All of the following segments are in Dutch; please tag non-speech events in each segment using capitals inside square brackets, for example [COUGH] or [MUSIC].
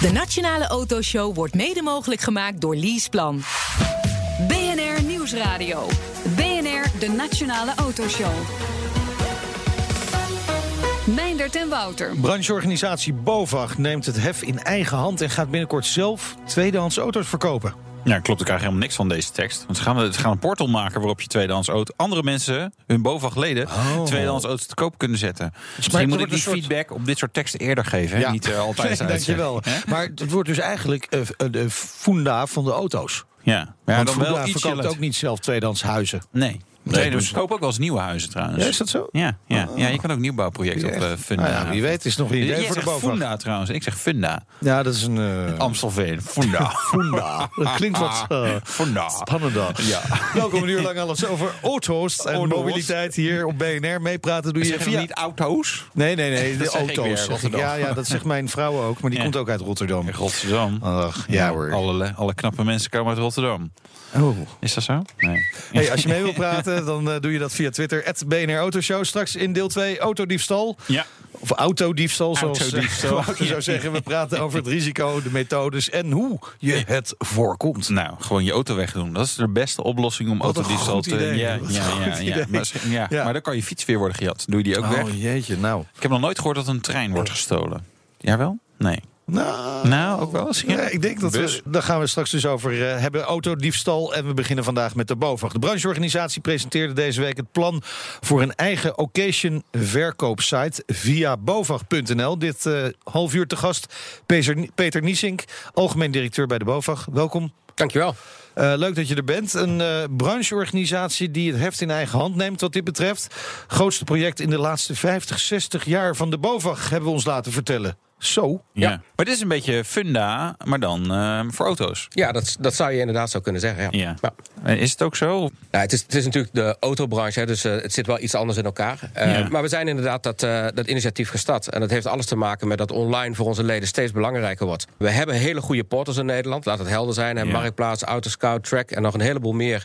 De Nationale Autoshow wordt mede mogelijk gemaakt door Leaseplan. BNR Nieuwsradio. BNR, de Nationale Autoshow. Meindert en Wouter. Brancheorganisatie BOVAG neemt het hef in eigen hand en gaat binnenkort zelf tweedehands auto's verkopen. Ja, klopt. Ik krijg helemaal niks van deze tekst. Want ze gaan, ze gaan een portal maken waarop je tweedehands auto... andere mensen, hun BOVAG-leden, Oh. tweedehands auto's te koop kunnen zetten. maar Misschien moet ik die soort- feedback op dit soort teksten eerder geven. Hè? Niet eh, altijd [LAUGHS] Nee, dankjewel. uitzeggen, hè? Maar het wordt dus eigenlijk eh, eh, de funda van de auto's. Ja, maar ja, Want dan wel iets verkoopt ook niet zelf tweedehands huizen. Nee. Nee, dus- dus koop ook wel eens nieuwe huizen trouwens. Ja, is dat zo? Ja, ja, ja, je kan ook nieuwbouwprojecten op eh, Funda. Nou ja, wie weet is nog een idee Jij voor de BOVAG. Funda trouwens. Ik zeg Funda. Ja, dat is een... eh, Amstelveen. Funda. [LAUGHS] Funda. Dat klinkt wat [LAUGHS] eh, Funda. spannender. Ja. Welkom een uur lang alles over auto's en Auto's. mobiliteit hier op BNR. Meepraten doe je via... niet auto's? Nee, nee, nee, de auto's. zeg ik. Ja, ja, dat zegt mijn vrouw ook, maar die Ja. komt ook uit Rotterdam. Rotterdam. Ach, ja hoor. Alle, alle knappe mensen komen uit Rotterdam. Oh. Is dat zo? Nee. Hey, als je mee wil praten, dan eh, doe je dat via Twitter. BNR Autoshow. Straks in deel 2 autodiefstal. Ja. Of autodiefstal, zoals Autodiefstal. [LAUGHS] eh, Wouter zou zeggen. We praten over het [LAUGHS] risico, de methodes en hoe je het voorkomt. Nou, gewoon je auto wegdoen. Dat is de beste oplossing om Wat autodiefstal te... idee. Ja, ja, ja, ja. ja, maar dan kan je fiets weer worden gejat. Doe je die ook weg? Oh jeetje, nou. Ik heb nog nooit gehoord dat een trein wordt gestolen. Jawel? Nee. Nou, Nou, ook wel eens. Ja, ik denk dat Bus? we, daar gaan we straks dus over eh, hebben. Autodiefstal. En we beginnen vandaag met de BOVAG. De brancheorganisatie presenteerde deze week het plan voor een eigen occasion verkoopsite via bovag.nl. Dit eh, half uur te gast Peter, Peter Niesink, algemeen directeur bij de BOVAG. Welkom. Dankjewel. Eh, leuk dat je er bent. Een eh, brancheorganisatie die het heft in eigen hand neemt wat dit betreft. Grootste project in de laatste 50, 60 jaar van de BOVAG hebben we ons laten vertellen. Zo. Ja. Maar dit is een beetje funda, maar dan eh, voor auto's. Ja, dat, dat zou je inderdaad zo kunnen zeggen. Ja. Ja. En Is het ook zo? Ja, het, is, het is natuurlijk de autobranche, hè, dus eh, het zit wel iets anders in elkaar. Eh, Ja. Maar we zijn inderdaad dat, eh, dat initiatief gestart. En dat heeft alles te maken met dat online voor onze leden steeds belangrijker wordt. We hebben hele goede portals in Nederland, laat het helder zijn. Hè, Ja. Marktplaats, Autoscout, Track en nog een heleboel meer.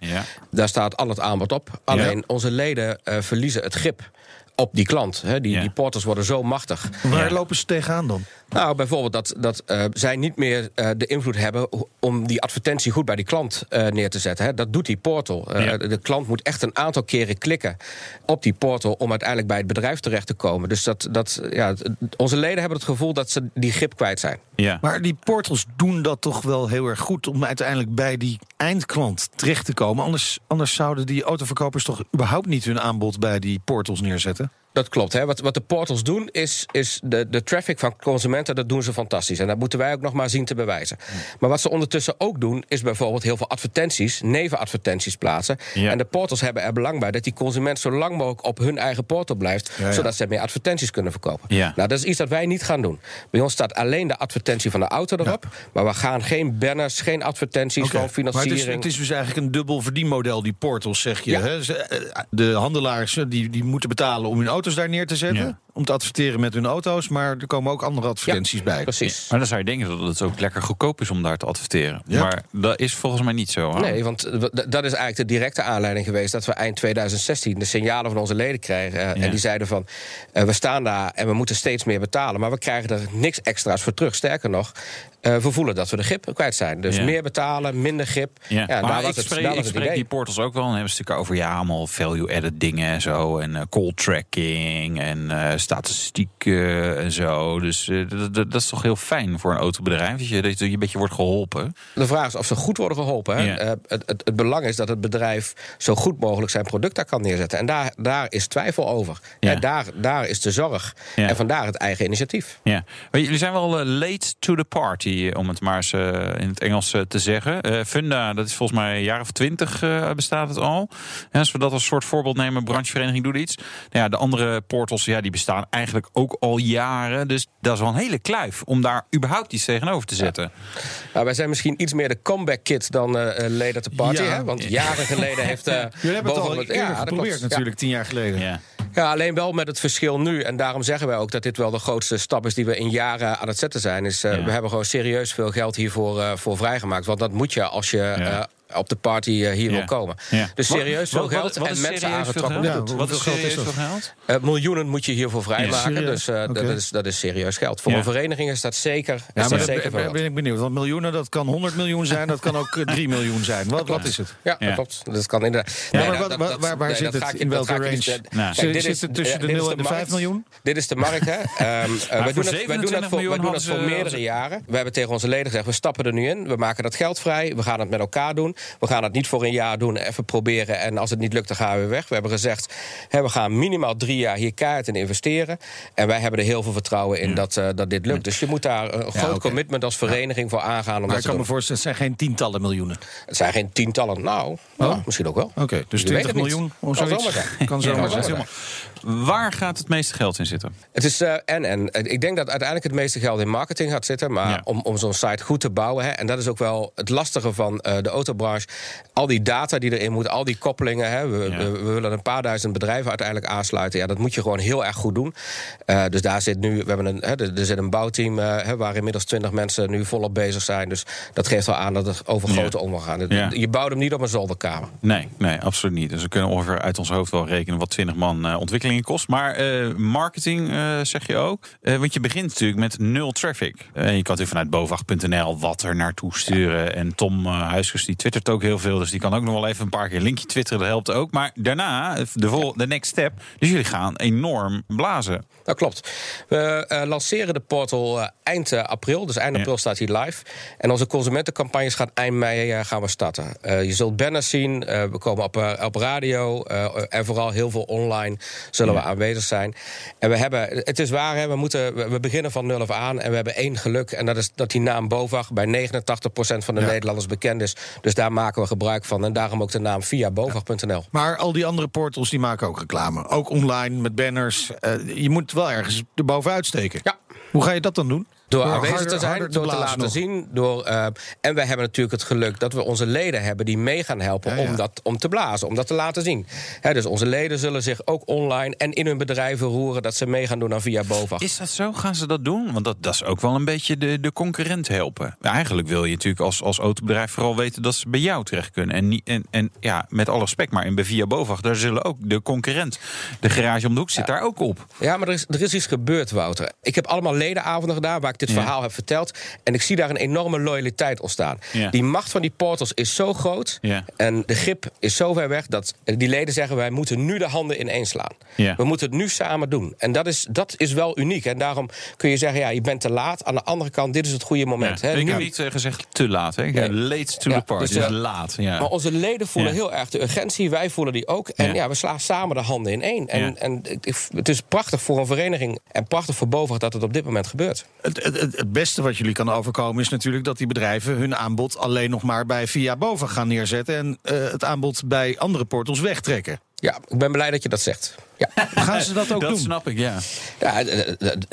Daar staat al het aanbod op. Alleen onze leden eh, verliezen het grip op die klant. Hè. Die, Ja. die portals worden zo machtig. Waar Ja. lopen ze tegenaan dan? Nou, bijvoorbeeld dat, dat eh, zij niet meer eh, de invloed hebben om die advertentie goed bij die klant eh, neer te zetten. Hè. Dat doet die portal. Eh, Ja. De klant moet echt een aantal keren klikken op die portal om uiteindelijk bij het bedrijf terecht te komen. Dus dat, dat, ja, onze leden hebben het gevoel dat ze die grip kwijt zijn. Ja. Maar die portals doen dat toch wel heel erg goed om uiteindelijk bij die eindklant terecht te komen. Anders, anders zouden die autoverkopers toch überhaupt niet hun aanbod bij die portals neerzetten. Dat klopt. Hè. Wat, wat de portals doen, is, is de, de traffic van consumenten, dat doen ze fantastisch. En dat moeten wij ook nog maar zien te bewijzen. Maar wat ze ondertussen ook doen, is bijvoorbeeld heel veel advertenties, nevenadvertenties plaatsen. Ja. En de portals hebben er belang bij dat die consument zo lang mogelijk op hun eigen portal blijft, Ja, ja. zodat ze meer advertenties kunnen verkopen. Nou, dat is iets dat wij niet gaan doen. Bij ons staat alleen de advertentie van de auto erop, maar we gaan geen banners, geen advertenties van Maar het financiering. is, het is dus eigenlijk een dubbel verdienmodel, die portals, zeg je. Hè? Eh, De handelaars eh, die, die moeten betalen om hun daar neer te zetten. Om te adverteren met hun auto's. Maar er komen ook andere advertenties bij. Precies. Maar dan zou je denken dat het ook lekker goedkoop is om daar te adverteren. Ja. Maar dat is volgens mij niet zo. Hoor. Nee, want dat is eigenlijk de directe aanleiding geweest dat we eind 2016 de signalen van onze leden kregen. eh, Ja. En die zeiden van eh, we staan daar en we moeten steeds meer betalen. Maar we krijgen er niks extra's voor terug. Sterker nog, eh, we voelen dat we de grip kwijt zijn. Dus Ja. meer betalen, minder grip. Ja, daar maar was ik het, spreek, daar ik was het spreek idee. die portals ook wel. En hebben ze natuurlijk over ja, allemaal value-added dingen en zo. En call tracking en eh, statistiek eh, en zo. Dus eh, dat, dat, dat is toch heel fijn voor een autobedrijf. Dat je, dat je een beetje wordt geholpen. De vraag is of ze goed worden geholpen. Hè? Ja. Eh, het, het, het belang is dat het bedrijf zo goed mogelijk zijn product daar kan neerzetten. En daar, daar is twijfel over. Ja. En daar, daar is de zorg. Ja. En vandaar het eigen initiatief. Ja. Maar jullie zijn wel late to the party, om het maar eens in het Engels te zeggen. Funda, dat is volgens mij een jaar of twintig bestaat het al. Als we dat als soort voorbeeld nemen, branchevereniging doet iets. Nou ja, de andere portals, ja, die bestaan eigenlijk ook al jaren. Dus dat is wel een hele kluif om daar überhaupt iets tegenover te zetten. Nou, wij zijn misschien iets meer de comeback kit dan eh Leden to Party. Ja. Hè? Want jaren geleden heeft... [LAUGHS] eh, Jullie hebben het al ja, geprobeerd natuurlijk, tien jaar geleden. Ja. Ja, alleen wel met het verschil nu. En daarom zeggen wij ook dat dit wel de grootste stap is die we in jaren aan het zetten zijn. Is, eh, Ja. We hebben gewoon serieus veel geld hiervoor eh, voor vrijgemaakt. Want dat moet je als je Ja. eh, op de party eh, hier Ja. wil komen. Ja. Dus serieus veel geld en mensen aangetrokken. Wat is hoeveel geld is serieus dat? veel geld? Eh, miljoenen moet je hiervoor vrijmaken. dus eh, dat, is, dat is serieus geld. Voor Ja. een vereniging is dat zeker, Ja, dat maar ben, ben ik benieuwd. Want miljoenen, dat kan 100 miljoen zijn, dat kan ook eh, 3 miljoen zijn. Wat, wat is het? Ja, Ja. dat klopt. Dat kan inderdaad. Ja, Nee, maar dat- wat- dat- waar- waar- waar nee, zit dat het? ga ik je- In dat welke range? Nou, Kijk, dit zit is- het tussen de dit is 0 en de 5 markt. miljoen? Dit is de markt, hè? [LAUGHS] Ehm, eh, wij, voor doen het, wij doen 27 het voor, wij doen het voor meerdere jaren. We hebben tegen onze leden gezegd: we stappen er nu in. We maken dat geld vrij. We gaan het met elkaar doen. We gaan het niet voor een jaar doen, even proberen. En als het niet lukt, dan gaan we weer weg. We hebben gezegd: hè, we gaan minimaal drie jaar hier keihard in investeren. En wij hebben er heel veel vertrouwen in dat, eh, dat dit lukt. Dus je moet daar een groot commitment als vereniging voor aangaan. Om Maar ik kan me voorstellen, het zijn geen tientallen miljoenen. Het zijn geen tientallen. Nou, nou, misschien ook wel. Oké, dus Je 20 weet het niet. miljoen of Kan zoiets. Kan zomaar maar zijn. Waar gaat het meeste geld in zitten? Het is eh, en en. Ik denk dat uiteindelijk het meeste geld in marketing gaat zitten. Maar Ja. om, om zo'n site goed te bouwen. Hè, en dat is ook wel het lastige van eh, de autobranche. Al die data die erin moet, al die koppelingen. Hè, we, Ja. we, we willen een paar duizend bedrijven uiteindelijk aansluiten. Ja, dat moet je gewoon heel erg goed doen. Eh, dus daar zit nu, we hebben een, hè, er er zit een bouwteam eh, hè, waar inmiddels twintig mensen nu volop bezig zijn. Dus dat geeft wel aan dat het over Ja. grote omvang gaat. Je bouwt hem niet op een zolderkamer. Nee, nee, absoluut niet. Dus we kunnen ongeveer uit ons hoofd wel rekenen wat 20 man eh, ontwikkelingen kost. Maar eh, marketing eh, zeg je ook. Eh, want je begint natuurlijk met nul traffic. Je kan natuurlijk vanuit bovag.nl wat er naartoe sturen. En Tom Huiskers die twittert ook heel veel. Dus die kan ook nog wel even een paar keer een linkje twitteren. Dat helpt ook. Maar daarna, de, vol, de next step. Dus jullie gaan enorm blazen. Dat klopt. We eh, lanceren de portal eh, eind eh, april. Dus eind Ja. april staat hij live. En onze consumentencampagnes gaat eind mei gaan we starten. Je zult banners zien. we komen op, op radio. en vooral heel veel online zullen we aanwezig zijn. En we hebben, het is waar, hè, we, moeten, we- beginnen van nul af aan. En we hebben één geluk. En dat is dat die naam BOVAG bij 89% van de Ja. Nederlanders bekend is. Dus daar maken we gebruik van. En daarom ook de naam via bovag.nl. Maar al die andere portals die maken ook reclame. Ook online met banners. Je moet wel ergens erbovenuit steken. Ja. Hoe ga je dat dan doen? Door aanwezig harder- te zijn, door te laten nog. zien. Door, eh, en wij hebben natuurlijk het geluk dat we onze leden hebben die mee gaan helpen Ja, ja. Om, dat, om te blazen, om dat te laten zien. Dus onze leden zullen zich ook online en in hun bedrijven roeren dat ze mee gaan doen aan via BOVAG. Is dat zo? Gaan ze dat doen? Want dat, dat is ook wel een beetje de, de concurrent helpen. Eigenlijk wil je natuurlijk als, als autobedrijf vooral weten dat ze bij jou terecht kunnen. En, niet, en, en ja, met alle respect, maar in Via Bovag, daar zullen ook de concurrent, de garage om de hoek, zit daar ook op. Ja, maar er is, er is iets gebeurd, Wouter. Ik heb allemaal ledenavonden gedaan waar ik dit Ja. verhaal heb verteld. En ik zie daar een enorme loyaliteit ontstaan. Ja. Die macht van die portals is zo groot. Ja. En de grip is zo ver weg dat die leden zeggen: wij moeten nu de handen ineens slaan. Ja. We moeten het nu samen doen. En dat is, dat is wel uniek. En daarom kun je zeggen: ja, je bent te laat. Aan de andere kant, dit is het goede moment. Ja. Hè. Ik Nu- heb niet eh, gezegd te laat. Hè? Nee. late to Ja, the party. dus, Dus, eh, laat. Ja. Maar onze leden voelen Ja. heel erg de urgentie. Wij voelen die ook. En Ja. ja, we slaan samen de handen in één. En, Ja. en het- het is prachtig voor een vereniging. En prachtig voor Bovag dat het op dit moment gebeurt. Het, het, beste wat jullie kan overkomen is natuurlijk dat die bedrijven hun aanbod alleen nog maar bij Via Boven gaan neerzetten. En eh, het aanbod bij andere portals wegtrekken. Ja, ik ben blij dat je dat zegt. Ja, [LAUGHS] Gaan ze dat ook dat doen? snap ik, ja. ja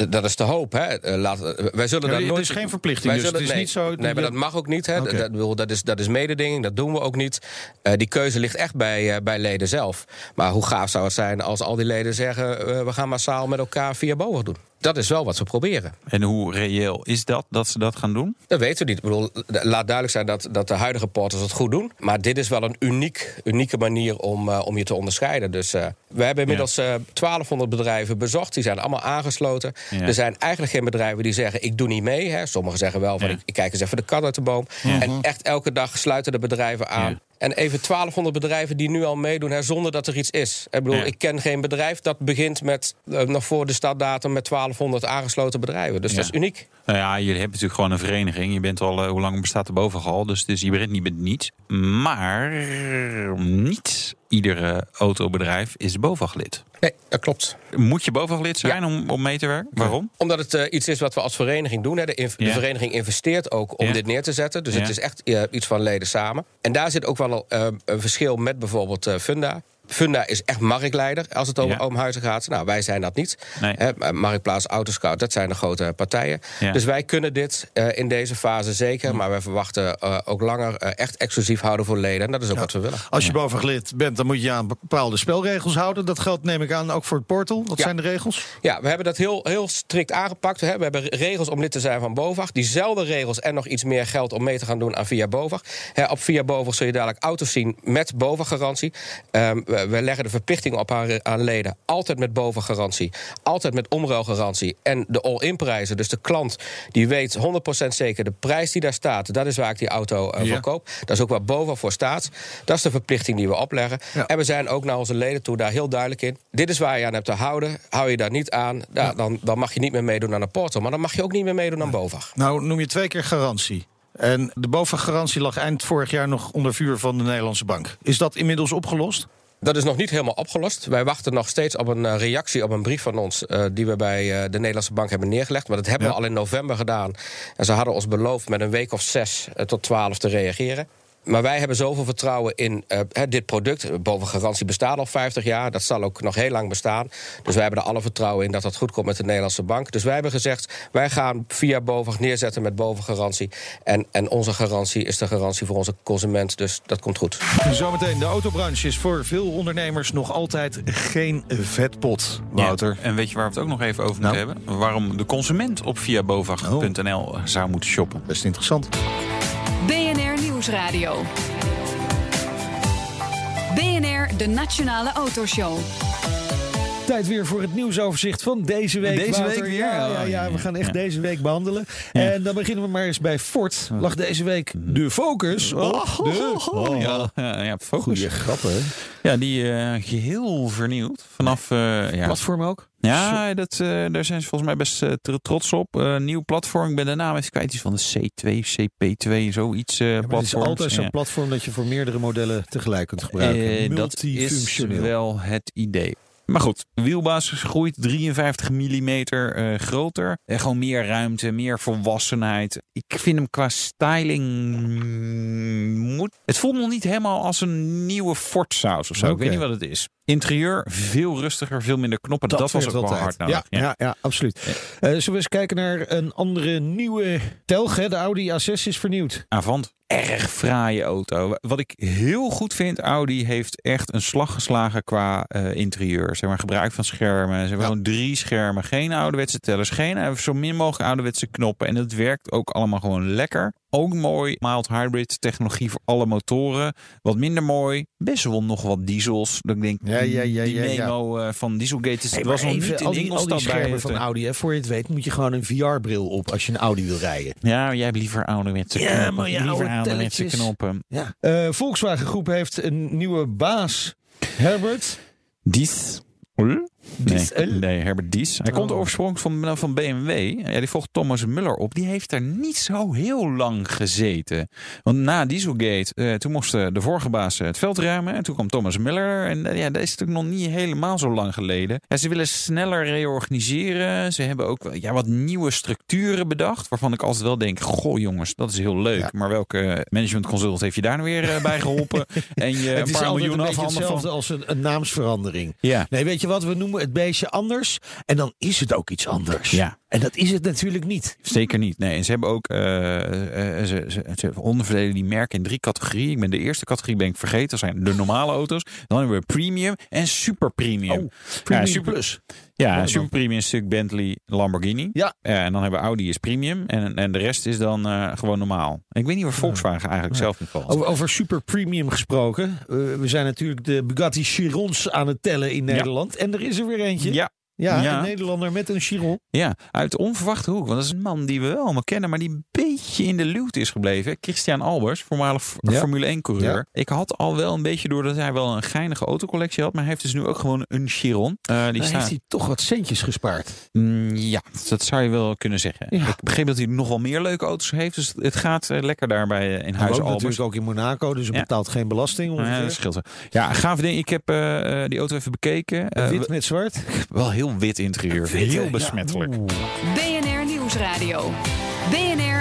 dat is de hoop. Hè. Eh, Laat, eh, wij zullen Ja, het nooit. is geen verplichting, wij dus zullen- het is nee, niet zo- Nee, maar dat mag ook niet. Hè. Oké. Dat, dat, dat is, dat is mededinging, dat doen we ook niet. Eh, die keuze ligt echt bij, eh, bij leden zelf. Maar hoe gaaf zou het zijn als al die leden zeggen: we gaan massaal met elkaar via boven doen? Dat is wel wat we proberen. En hoe reëel is dat, dat ze dat gaan doen? Dat weten we niet. Ik bedoel, laat duidelijk zijn dat, dat de huidige portals het goed doen. Maar dit is wel een uniek, unieke manier om, eh, om je te onderscheiden. Dus eh, we hebben inmiddels eh 1200 bedrijven bezocht. Die zijn allemaal aangesloten. Er zijn eigenlijk geen bedrijven die zeggen: ik doe niet mee. Hè. Sommigen zeggen wel: van, ik, ik kijk eens even de kat uit de boom. En echt elke dag sluiten de bedrijven aan. En even 1200 bedrijven die nu al meedoen hè, zonder dat er iets is. Ik bedoel, Ja. ik ken geen bedrijf dat begint met eh, nog voor de startdatum met 1200 aangesloten bedrijven. Dus Ja. dat is uniek. Nou ja, jullie hebben natuurlijk gewoon een vereniging. Je bent al, eh, hoe lang bestaat de bovenal? Dus, dus je begint niet met niets. Maar niet iedere autobedrijf is BOVAG-lid. Nee, dat klopt. Moet je BOVAG-lid zijn om, om mee te werken? Waarom? Omdat het eh, iets is wat we als vereniging doen. Hè. De, vereniging investeert ook om dit neer te zetten. Dus het is echt iets van leden samen. En daar zit ook wel eh, een verschil met bijvoorbeeld eh, Funda. Funda is echt marktleider als het over Ja. oomhuizen gaat. Nou, wij zijn dat niet. Nee. Maar Marktplaats, Autoscout, dat zijn de grote partijen. Ja. Dus wij kunnen dit eh, in deze fase zeker. Maar wij verwachten eh, ook langer eh, echt exclusief houden voor leden. En dat is ook wat we willen. Als je BOVAG lid bent, dan moet je aan bepaalde spelregels houden. Dat geldt, neem ik aan, ook voor het portal. Wat zijn de regels? Ja, we hebben dat heel, heel strikt aangepakt. Hè. We hebben regels om lid te zijn van BOVAG. Diezelfde regels en nog iets meer geld om mee te gaan doen aan Via BOVAG. Op Via BOVAG zul je dadelijk auto's zien met BOVAG-garantie. Ehm, we, we leggen de verplichting op aan, aan leden. Altijd met BOVAG-garantie. Altijd met omruilgarantie. En de all-in prijzen. Dus de klant die weet 100% zeker de prijs die daar staat. Dat is waar ik die auto eh, Ja. voor koop. Dat is ook waar BOVAG voor staat. Dat is de verplichting die we opleggen. Ja. En we zijn ook naar onze leden toe daar heel duidelijk in. Dit is waar je aan hebt te houden. Hou je daar niet aan, dan, dan mag je niet meer meedoen aan een portal. Maar dan mag je ook niet meer meedoen aan BOVAG. Nou, noem je twee keer garantie. En de BOVAG-garantie lag eind vorig jaar nog onder vuur van de Nederlandse bank. Is dat inmiddels opgelost? Dat is nog niet helemaal opgelost. Wij wachten nog steeds op een eh, reactie op een brief van ons... eh, die we bij eh, de Nederlandse Bank hebben neergelegd. Maar dat hebben Ja. we al in november gedaan. En ze hadden ons beloofd met een week of zes tot twaalf te reageren. Maar wij hebben zoveel vertrouwen in eh, hè, dit product. Boven garantie bestaat al 50 jaar. Dat zal ook nog heel lang bestaan. Dus wij hebben er alle vertrouwen in dat dat goed komt met de Nederlandse bank. Dus wij hebben gezegd, wij gaan via BOVAG neerzetten met bovengarantie. En, en onze garantie is de garantie voor onze consument. Dus dat komt goed. Zometeen, de autobranche is voor veel ondernemers nog altijd geen vetpot. Wouter. Ja, En weet je waar we het ook nog even over Nou. moeten hebben? Waarom de consument op viabovag.nl zou moeten shoppen. Best interessant. BNR Nieuwsradio. BNR, de Nationale Autoshow. Tijd weer voor het nieuwsoverzicht van deze week. Deze Wouter. week weer? Ja, ja, Oh, ja, we gaan echt Ja. deze week behandelen. Ja. En dan beginnen we maar eens bij Ford. Lag deze week de focus op de... Oh, ja, ja, focus. Goeie grappen. Ja, die eh, geheel vernieuwd. Vanaf. eh, ja, Platform ook? ja dat, eh, daar zijn ze volgens mij best tr- trots op. Nieuw platform. Ik ben de naam even kwijt. Iets van de C2, CP2, zoiets. Ja, het is altijd zo'n Ja. platform dat je voor meerdere modellen tegelijk kunt gebruiken. Dat is wel het idee. Maar goed, wielbasis groeit 53 mm groter. En gewoon meer ruimte, meer volwassenheid. Ik vind hem qua styling... mm, Moet, het voelt nog niet helemaal als een nieuwe Ford saus of zo. Ik weet niet wat het is. Interieur veel rustiger, veel minder knoppen. Dat, was ook wel altijd. hard nodig. Ja, ja. ja, absoluut. Eh, zullen we eens kijken naar een andere nieuwe telg? Hè? De Audi A6 is vernieuwd. Avant. Erg fraaie auto. Wat ik heel goed vind, Audi heeft echt een slag geslagen qua eh, interieur. Zeg maar gebruik van schermen. Ze hebben Ja. gewoon drie schermen. Geen ouderwetse tellers. Geen eh, zo min mogelijk ouderwetse knoppen. En het werkt ook allemaal gewoon lekker. Ook mooi. Mild hybrid technologie voor alle motoren. Wat minder mooi. Best wel nog wat diesels. Dat ik denk, Ja, ja, ja, die ja, ja. memo eh, van Dieselgate is, Hey, was nog even, niet al in die, al die Ingolstadt bij. schermen het, van eh, Audi. Hè? Voor je het weet moet je gewoon een VR-bril op als je een Audi wil rijden. Ja, jij hebt liever ouderwetse Ja, knoppen. maar ja, liever ouderwetse knoppen. Ja. Eh, Volkswagen Groep heeft een nieuwe baas. Herbert. Dies. Nee, eh? nee, Herbert Dies. Hij komt Oh. oorspronkelijk van, van BMW. Ja, die volgt Thomas Muller op. Die heeft daar niet zo heel lang gezeten. Want na Dieselgate, eh, toen moest eh, de vorige baas eh, het veld ruimen. En toen kwam Thomas Muller. En eh, ja, dat is natuurlijk nog niet helemaal zo lang geleden. Ja, ze willen sneller reorganiseren. Ze hebben ook wel, ja, wat nieuwe structuren bedacht. Waarvan ik altijd wel denk, goh jongens, dat is heel leuk. Ja. Maar welke management consult heeft je daar nou weer eh, bij geholpen? [LAUGHS] en je het een is paar miljoen een beetje afhanden hetzelfde als een, een naamsverandering. Ja. Nee, weet je wat? We noemen het beestje anders. En dan is het ook iets anders. Ja. En dat is het natuurlijk niet. Zeker niet. Nee, en ze hebben ook eh, eh, ze, ze, ze onderverdelen die merken in drie categorieën. Ik ben de eerste categorie ben ik vergeten. Dat zijn de normale auto's. Dan hebben we premium en super premium. Oh, Premium super- Plus. Ja, super premium is natuurlijk Bentley, Lamborghini. Ja. Eh, en dan hebben we Audi is premium en, en de rest is dan eh, gewoon normaal. En ik weet niet waar Volkswagen eigenlijk zelf in valt. Over, over super premium gesproken. Eh, we zijn natuurlijk de Bugatti Chirons aan het tellen in Nederland. En er is er weer eentje. Ja, Ja, Ja. een Nederlander met een Chiron. Ja, uit onverwachte hoek. Want dat is een man die we wel allemaal kennen, maar die een beetje in de luwte is gebleven. Christian Albers, voormalig Ja. Formule 1 coureur. Ja. Ik had al wel een beetje door dat hij wel een geinige autocollectie had, maar hij heeft dus nu ook gewoon een Chiron. Eh, die staat. heeft hij toch wat centjes gespaard. Mm, ja, dat zou je wel kunnen zeggen. Ik begreep dat hij nog wel meer leuke auto's heeft, dus het gaat eh, lekker daarbij eh, in Hij huis Albers. natuurlijk ook in Monaco, dus hij betaalt geen belasting. Nou ja, ongeveer. dat scheelt wel. Ja, gaaf ding. Ik heb die auto even bekeken. Wit met zwart. [LAUGHS] wel heel wit interieur. Wit, hè? heel Ja. besmettelijk. BNR Nieuwsradio.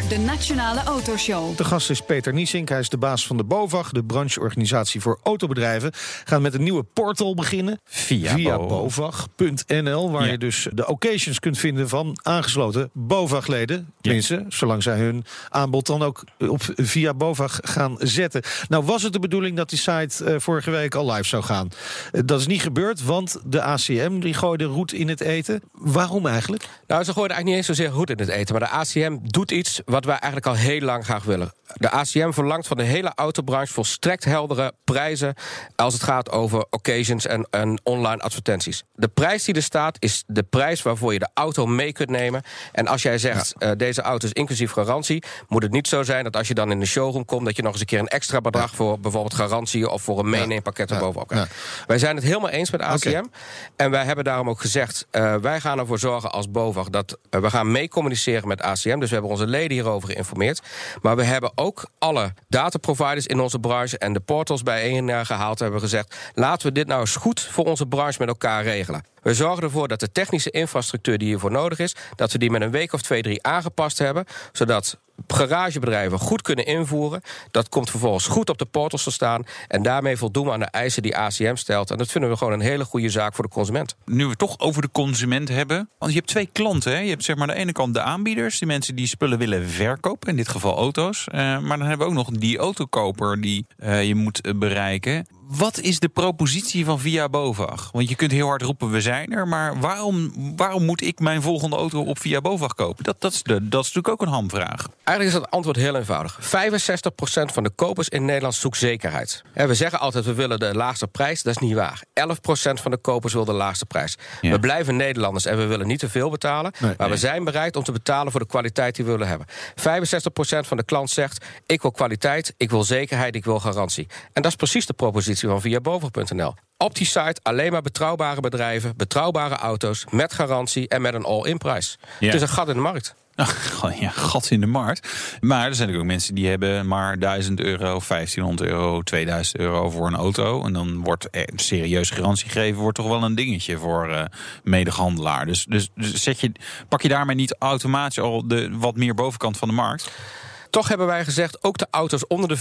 De Nationale Autoshow. De gast is Peter Niesink. Hij is de baas van de BOVAG, de brancheorganisatie voor autobedrijven. Gaan met een nieuwe portal beginnen. Via, Via Bo. bovag.nl, waar Ja. je dus de occasions kunt vinden van aangesloten BOVAG-leden. Tenminste, zolang zij hun aanbod dan ook op via BOVAG gaan zetten. Nou was het de bedoeling dat die site eh, vorige week al live zou gaan. Eh, dat is niet gebeurd, want de ACM die gooide roet in het eten. Waarom eigenlijk? Nou, ze gooien eigenlijk niet eens zozeer goed in het eten. Maar de ACM doet iets wat wij eigenlijk al heel lang graag willen. De ACM verlangt van de hele autobranche volstrekt heldere prijzen... als het gaat over occasions en, en online advertenties. De prijs die er staat is de prijs waarvoor je de auto mee kunt nemen. En als jij zegt, eh, deze auto is inclusief garantie... moet het niet zo zijn dat als je dan in de showroom komt... dat je nog eens een keer een extra bedrag voor bijvoorbeeld garantie... of voor een meeneempakket erbovenop krijgt. Wij zijn het helemaal eens met ACM. En wij hebben daarom ook gezegd, eh, wij gaan ervoor zorgen als BOVAG... dat eh, we gaan mee communiceren met ACM. Dus we hebben onze leden hierover geïnformeerd. Maar we hebben ook alle dataproviders in onze branche... en de portals bijeen eh, gehaald hebben gezegd... laten we dit nou eens goed voor onze branche met elkaar regelen. We zorgen ervoor dat de technische infrastructuur die hiervoor nodig is... dat we die met een week of twee, drie aangepast hebben... zodat garagebedrijven goed kunnen invoeren. Dat komt vervolgens goed op de portals te staan... en daarmee voldoen we aan de eisen die ACM stelt. En dat vinden we gewoon een hele goede zaak voor de consument. Nu we het toch over de consument hebben. Want je hebt twee klanten. Hè? Je hebt zeg maar aan de ene kant de aanbieders. Die mensen die spullen willen verkopen. In dit geval auto's. Eh, maar dan hebben we ook nog die autokoper die eh, je moet eh, bereiken. Wat is de propositie van Via Bovag? Want je kunt heel hard roepen, we zijn er. Maar waarom, waarom moet ik mijn volgende auto op Via Bovag kopen? Dat, dat, is, de, dat is natuurlijk ook een hamvraag. Eigenlijk is het antwoord heel eenvoudig. 65% van de kopers in Nederland zoekt zekerheid. Hè, We zeggen altijd we willen de laagste prijs. Dat is niet waar. 11% van de kopers wil de laagste prijs. Ja. We blijven Nederlanders en we willen niet te veel betalen. Nee. maar we zijn bereid om te betalen voor de kwaliteit die we willen hebben. 65% van de klant zegt: ik wil kwaliteit, ik wil zekerheid, ik wil garantie. En dat is precies de propositie van via Bovig.nl. Op die site alleen maar betrouwbare bedrijven, betrouwbare auto's met garantie en met een all-in prijs. Ja. Het is een gat in de markt. [LAUGHS] Ja, gat in de markt. Maar er zijn natuurlijk ook mensen die hebben maar 1000 euro, 1500 euro, 2000 euro voor een auto. En dan wordt er een serieuze garantie gegeven, wordt toch wel een dingetje voor eh medehandelaar. Dus, dus, dus zet je, pak je daarmee niet automatisch al de wat meer bovenkant van de markt? Toch hebben wij gezegd, ook de auto's onder de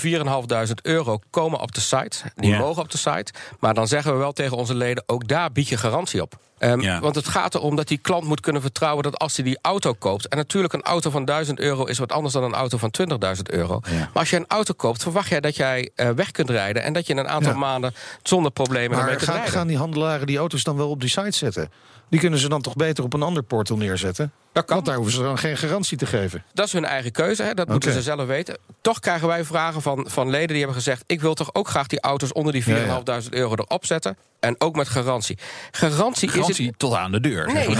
4.500 euro komen op de site. Die mogen op de site. Maar dan zeggen we wel tegen onze leden, ook daar bied je garantie op. Ehm, Ja. Want het gaat erom dat die klant moet kunnen vertrouwen dat als hij die auto koopt. En natuurlijk, een auto van 1000 euro is wat anders dan een auto van 20.000 euro. Ja. Maar als je een auto koopt, verwacht jij dat jij eh, weg kunt rijden. En dat je in een aantal Ja. maanden zonder problemen ermee Maar kunt gaan, rijden. gaan die handelaren die auto's dan wel op die site zetten? Die kunnen ze dan toch beter op een ander portal neerzetten? Dat kan. Want daar hoeven ze dan geen garantie te geven. Dat is hun eigen keuze, hè? dat moeten ze zelf weten. Toch krijgen wij vragen van, van leden die hebben gezegd... ik wil toch ook graag die auto's onder die 4.500 Ja, euro erop zetten. En ook met garantie. Garantie, Garantie is het... tot aan de deur. Nee, [LAUGHS]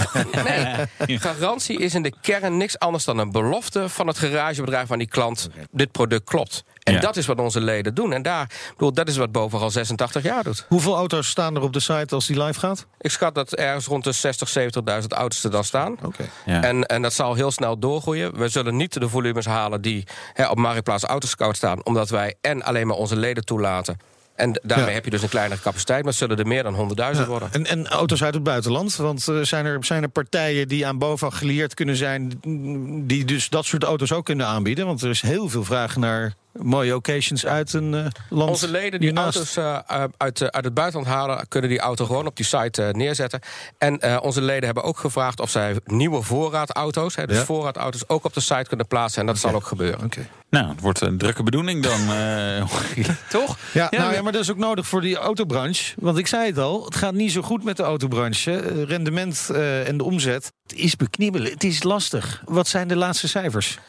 nee, garantie is in de kern niks anders dan een belofte van het garagebedrijf aan die klant. Dit product klopt. En Ja. dat is wat onze leden doen. En daar, bedoel, dat is wat Boven al 86 jaar doet. Hoeveel auto's staan er op de site als die live gaat? Ik schat dat ergens rond de 60, 70.000 auto's er dan staan. Oké. Ja. En, en dat zal heel snel doorgroeien. We zullen niet de volumes halen die hè, op Marktplaats Autoscout staan... omdat wij en alleen maar onze leden toelaten... En daarmee Ja. heb je dus een kleinere capaciteit, maar zullen er meer dan 100.000 worden. En, en auto's uit het buitenland? Want eh, zijn, er, zijn er partijen die aan BOVAG gelieerd kunnen zijn... die dus dat soort auto's ook kunnen aanbieden? Want er is heel veel vraag naar mooie occasions uit een eh, land Onze leden die hiernaast. auto's eh, uit, eh, uit het buitenland halen, kunnen die auto gewoon op die site neerzetten. En eh, onze leden hebben ook gevraagd of zij nieuwe voorraadauto's, hè, dus Ja. voorraadauto's, ook op de site kunnen plaatsen. En dat zal ook gebeuren. Oké. Nou, het wordt een drukke bedoeling dan. eh, [LAUGHS] toch? Ja, Ja, nou, ja, maar dat is ook nodig voor die autobranche. Want ik zei het al, het gaat niet zo goed met de autobranche. Rendement eh, en de omzet, het is beknibbelen, het is lastig. Wat zijn de laatste cijfers?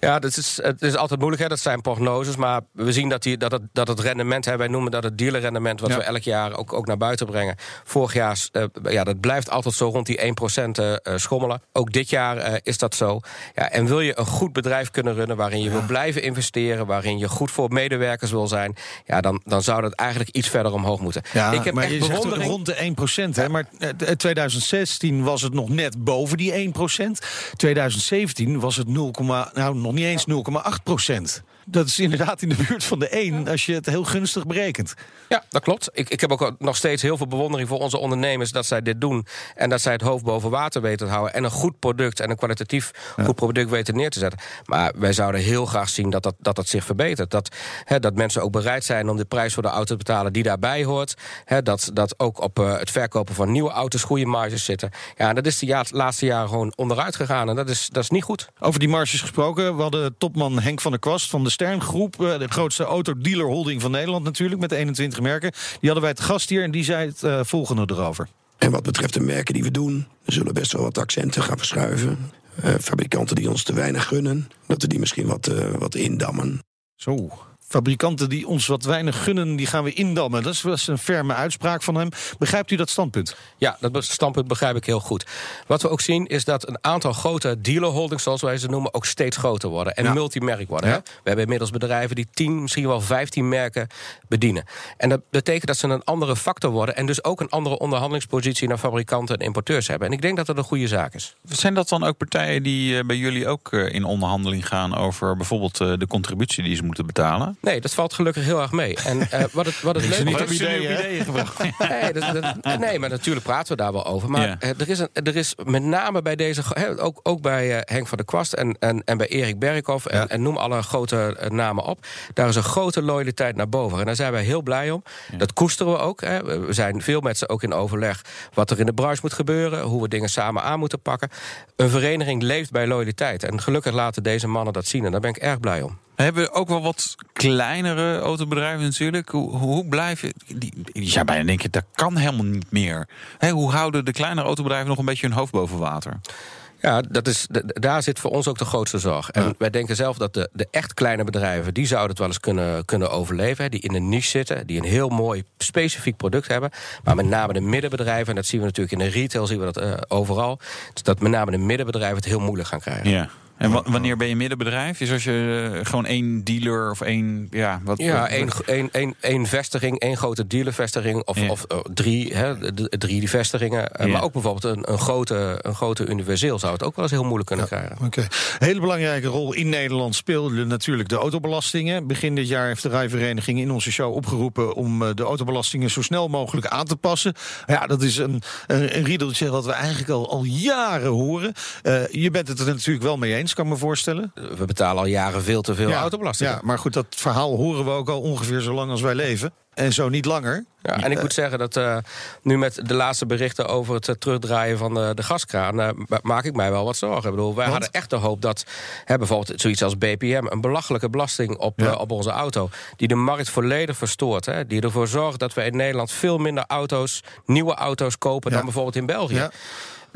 Ja, dat is, het is altijd moeilijk, hè? dat zijn prognoses. Maar we zien dat, die, dat, het, dat het rendement, hè, wij noemen dat het dealerrendement... wat Ja. we elk jaar ook, ook naar buiten brengen. Vorig jaar, eh, ja, dat blijft altijd zo rond die 1% eh, eh, schommelen. Ook dit jaar is dat zo. Ja, en wil je een goed bedrijf kunnen runnen... waarin je wil blijven investeren... waarin je goed voor medewerkers wil zijn... Ja, dan, dan zou dat eigenlijk iets verder omhoog moeten. Ja, ik heb maar echt je zegt bewondering... rond de 1% hè? Maar eh, 2016 was het nog net boven die 1% 2017 was het 0, nou, niet eens 0,8 procent. Dat is inderdaad in de buurt van de 1 als je het heel gunstig berekent. Ja, dat klopt. Ik, ik heb ook nog steeds heel veel bewondering voor onze ondernemers dat zij dit doen. En dat zij het hoofd boven water weten te houden. En een goed product en een kwalitatief goed product weten neer te zetten. Maar wij zouden heel graag zien dat dat, dat, dat zich verbetert. Dat, hè, dat mensen ook bereid zijn om de prijs voor de auto te betalen die daarbij hoort. Hè, dat, dat ook op uh, het verkopen van nieuwe auto's goede marges zitten. Ja, en dat is de ja, laatste jaren gewoon onderuit gegaan. En dat is, dat is niet goed. Over die marges gesproken. We hadden topman Henk van der Kwast van de Sterngroep. De grootste autodealer holding van Nederland natuurlijk. Met 21 merken. Die hadden wij te gast hier en die zei het uh, volgende erover. En wat betreft de merken die we doen, we zullen best wel wat accenten gaan verschuiven. Uh, fabrikanten die ons te weinig gunnen, dat we die misschien wat, uh, wat indammen. Zo, fabrikanten die ons wat weinig gunnen, die gaan we indammen. Dat is, dat is een ferme uitspraak van hem. Begrijpt u dat standpunt? Ja, dat standpunt begrijp ik heel goed. Wat we ook zien is dat een aantal grote dealerholdings, zoals wij ze noemen, ook steeds groter worden. En ja. multimerk worden. Ja. Hè? We hebben inmiddels bedrijven die 10, misschien wel 15 merken bedienen. En dat betekent dat ze een andere factor worden. En dus ook een andere onderhandelingspositie naar fabrikanten en importeurs hebben. En ik denk dat dat een goede zaak is. Zijn dat dan ook partijen die bij jullie ook in onderhandeling gaan over bijvoorbeeld de contributie die ze moeten betalen? Nee, dat valt gelukkig heel erg mee. En uh, wat het, wat het leuk is. Niet ideeën, ideeën gebracht. [LAUGHS] nee, dat, dat, nee, maar natuurlijk praten we daar wel over. Maar ja. er, is een, er is met name bij deze. He, ook, ook bij uh, Henk van der Kwast en, en, en bij Erik Berghoff. En, ja. en, noem alle grote uh, namen op. Daar is een grote loyaliteit naar boven. En daar zijn wij heel blij om. Ja. Dat koesteren we ook. Hè. We zijn veel met ze ook in overleg. Wat er in de branche moet gebeuren. Hoe we dingen samen aan moeten pakken. Een vereniging leeft bij loyaliteit. En gelukkig laten deze mannen dat zien. En daar ben ik erg blij om. We hebben ook wel wat kleinere autobedrijven natuurlijk. Hoe, hoe blijven. Die, die zijn bijna denken, dat kan helemaal niet meer. Hoe houden de kleinere autobedrijven nog een beetje hun hoofd boven water? Ja, dat is, daar zit voor ons ook de grootste zorg. En ja. wij denken zelf dat de, de echt kleine bedrijven... die zouden het wel eens kunnen, kunnen overleven. Die in een niche zitten, die een heel mooi specifiek product hebben. Maar met name de middenbedrijven... en dat zien we natuurlijk in de retail, zien we dat uh, overal... dat met name de middenbedrijven het heel moeilijk gaan krijgen. Ja. En wanneer ben je middenbedrijf? Is als je uh, gewoon één dealer of één. Ja, wat, ja één, één, één, één vestiging, één grote dealervestiging. Of, ja. of uh, drie, hè, drie vestigingen. Ja. Maar ook bijvoorbeeld een, een, grote, een grote universeel zou het ook wel eens heel moeilijk kunnen ja, krijgen. Oké. Okay. Hele belangrijke rol in Nederland speelde natuurlijk de autobelastingen. Begin dit jaar heeft de Rijvereniging in onze show opgeroepen om de autobelastingen zo snel mogelijk aan te passen. Ja, dat is een, een, een riedeltje wat we eigenlijk al, al jaren horen. je bent het er natuurlijk wel mee eens kan ik me voorstellen. We betalen al jaren veel te veel ja, autobelasting. Ja, maar goed, dat verhaal horen we ook al ongeveer zo lang als wij leven. En zo niet langer. Ja, en ik moet zeggen dat uh, nu met de laatste berichten over het uh, terugdraaien van de, de gaskraan, uh, maak ik mij wel wat zorgen. Ik bedoel, wij Want? hadden echt de hoop dat hè, bijvoorbeeld zoiets als BPM, een belachelijke belasting op, ja. op onze auto, die de markt volledig verstoort. Hè, die ervoor zorgt dat we in Nederland veel minder auto's, nieuwe auto's kopen ja. dan bijvoorbeeld in België.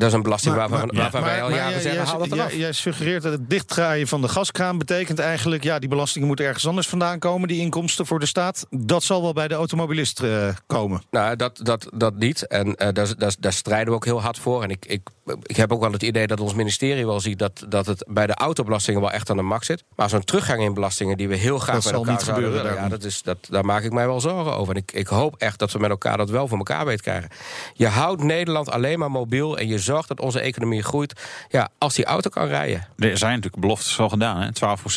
Ja. Dat is een belasting maar, waarvan, maar, waarvan maar, wij al jaren zeggen, jij, haal dat eraf. Jij, jij suggereert dat het dichtdraaien van de gaskraan betekent eigenlijk... ja, die belastingen moeten ergens anders vandaan komen, die inkomsten voor de staat. Dat zal wel bij de automobilist uh, komen. Nou, dat, dat, dat niet. En uh, daar, daar, daar strijden we ook heel hard voor. En ik, ik, ik heb ook wel het idee dat ons ministerie wel ziet... dat, dat het bij de autobelastingen wel echt aan de max zit. Maar zo'n teruggang in belastingen die we heel graag dat met elkaar niet gebeuren, willen... Ja, dat is, dat, daar maak ik mij wel zorgen over. En ik, ik hoop echt dat we met elkaar dat wel voor elkaar weten krijgen. Je houdt Nederland alleen maar mobiel... en je zorgt dat onze economie groeit. Ja, als die auto kan rijden. Er zijn natuurlijk beloftes al gedaan. Hè?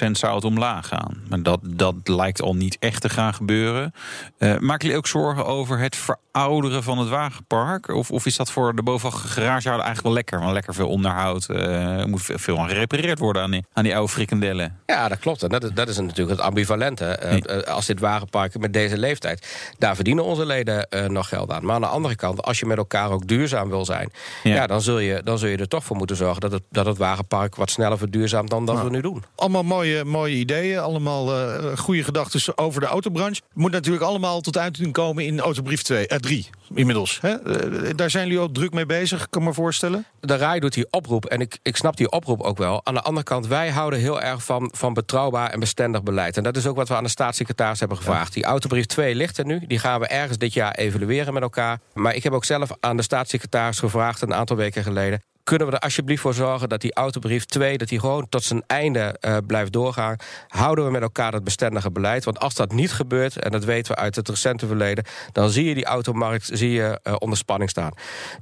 12% zou het omlaag gaan. Maar dat, dat lijkt al niet echt te gaan gebeuren. Uh, maken jullie ook zorgen over het verouderen van het wagenpark? Of, of is dat voor de bovenaf garagehouder eigenlijk wel lekker? Want lekker veel onderhoud. Uh, er moet veel aan gerepareerd worden aan die, aan die oude frikandellen. Ja, dat klopt. En dat is, dat is natuurlijk het ambivalente. Uh, nee. Als dit wagenpark met deze leeftijd... daar verdienen onze leden nog geld aan. Maar aan de andere kant, als je met elkaar ook duurzaam wil zijn... Ja. ja dan, zul je, dan zul je er toch voor moeten zorgen... dat het, dat het wagenpark wat sneller verduurzaamt dan dat nou, we nu doen. Allemaal mooie, mooie ideeën. Allemaal uh, goede gedachten over de autobranche. Moet natuurlijk allemaal tot uiting komen in autobrief 2, uh, 3 inmiddels. Hè? Uh, daar zijn jullie ook druk mee bezig, kan ik me voorstellen. De RAI doet die oproep en ik, ik snap die oproep ook wel. Aan de andere kant, wij houden heel erg van, van betrouwbaar en bestendig beleid. En dat is ook wat we aan de staatssecretaris hebben gevraagd. Die autobrief 2 ligt er nu. Die gaan we ergens dit jaar evalueren met elkaar. Maar ik heb ook zelf aan de staatssecretaris gevraagd... een aantal weken geleden kunnen we er alsjeblieft voor zorgen dat die autobrief 2... dat die gewoon tot zijn einde uh, blijft doorgaan? Houden we met elkaar dat bestendige beleid? Want als dat niet gebeurt, en dat weten we uit het recente verleden... dan zie je die automarkt zie je, uh, onder spanning staan.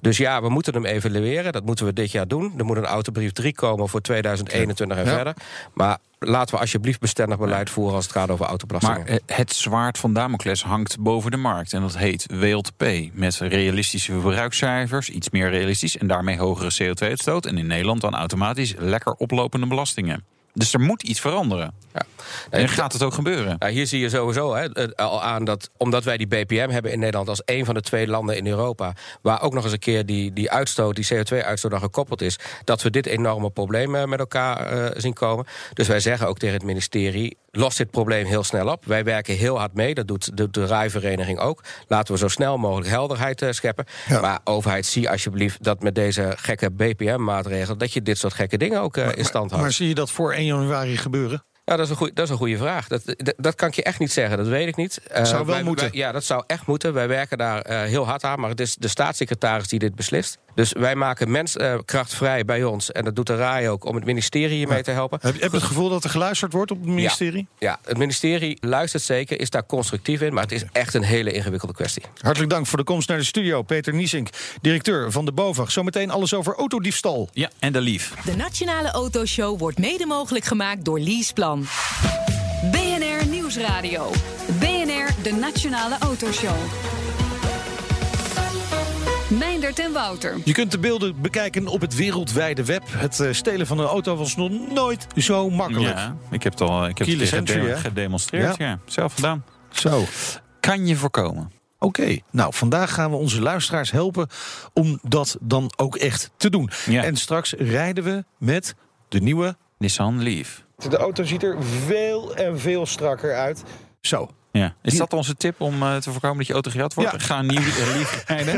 Dus ja, we moeten hem evalueren. Dat moeten we dit jaar doen. Er moet een autobrief 3 komen voor 2021 en ja. verder. Maar laten we alsjeblieft bestendig beleid voeren als het gaat over autobelastingen. Maar het zwaard van Damocles hangt boven de markt. En dat heet WLTP. Met realistische verbruikscijfers, iets meer realistisch. En daarmee hogere CO2-uitstoot. En in Nederland dan automatisch lekker oplopende belastingen. Dus er moet iets veranderen. Ja. En gaat het ook gebeuren? Nou, hier zie je sowieso hè, al aan dat omdat wij die BPM hebben in Nederland als een van de twee landen in Europa, waar ook nog eens een keer die, die uitstoot, die CO2-uitstoot aan gekoppeld is, dat we dit enorme probleem met elkaar uh, zien komen. Dus wij zeggen ook tegen het ministerie: los dit probleem heel snel op. Wij werken heel hard mee, dat doet de, de rijvereniging ook. Laten we zo snel mogelijk helderheid uh, scheppen. Ja. Maar overheid, zie alsjeblieft dat met deze gekke BPM-maatregelen, dat je dit soort gekke dingen ook uh, in stand houdt. Maar, maar zie je dat voor 1 januari gebeuren? Ja, dat is een goeie, dat is een goede vraag. Dat, dat, dat, kan ik je echt niet zeggen, dat weet ik niet. Uh, zou wel wij, moeten. Wij, ja, dat zou echt moeten. Wij werken daar uh, heel hard aan, maar het is de staatssecretaris die dit beslist. Dus wij maken menskracht vrij bij ons. En dat doet de RAI ook om het ministerie hiermee ja. te helpen. Heb, heb je het gevoel dat er geluisterd wordt op het ministerie? Ja, ja, het ministerie luistert zeker, is daar constructief in. Maar het is echt een hele ingewikkelde kwestie. Hartelijk dank voor de komst naar de studio. Peter Niesink, directeur van de BOVAG. Zometeen alles over autodiefstal. Ja, en de lief. De Nationale Autoshow wordt mede mogelijk gemaakt door Leaseplan. BNR Nieuwsradio. BNR, de Nationale Autoshow. Meindert en Wouter. Je kunt de beelden bekijken op het wereldwijde web. Het uh, stelen van een auto was nog nooit zo makkelijk. Ja, ik heb het al ik heb het gede gedemonstreerd. Ja. ja. zelf gedaan. Zo. Kan je voorkomen. Oké, okay. nou vandaag gaan we onze luisteraars helpen om dat dan ook echt te doen. Ja. En straks rijden we met de nieuwe Nissan Leaf. De auto ziet er veel en veel strakker uit. Zo. Ja. Is dat onze tip om uh, te voorkomen dat je auto gejat wordt? Ja. Ga nieuw uh, Leaf rijden.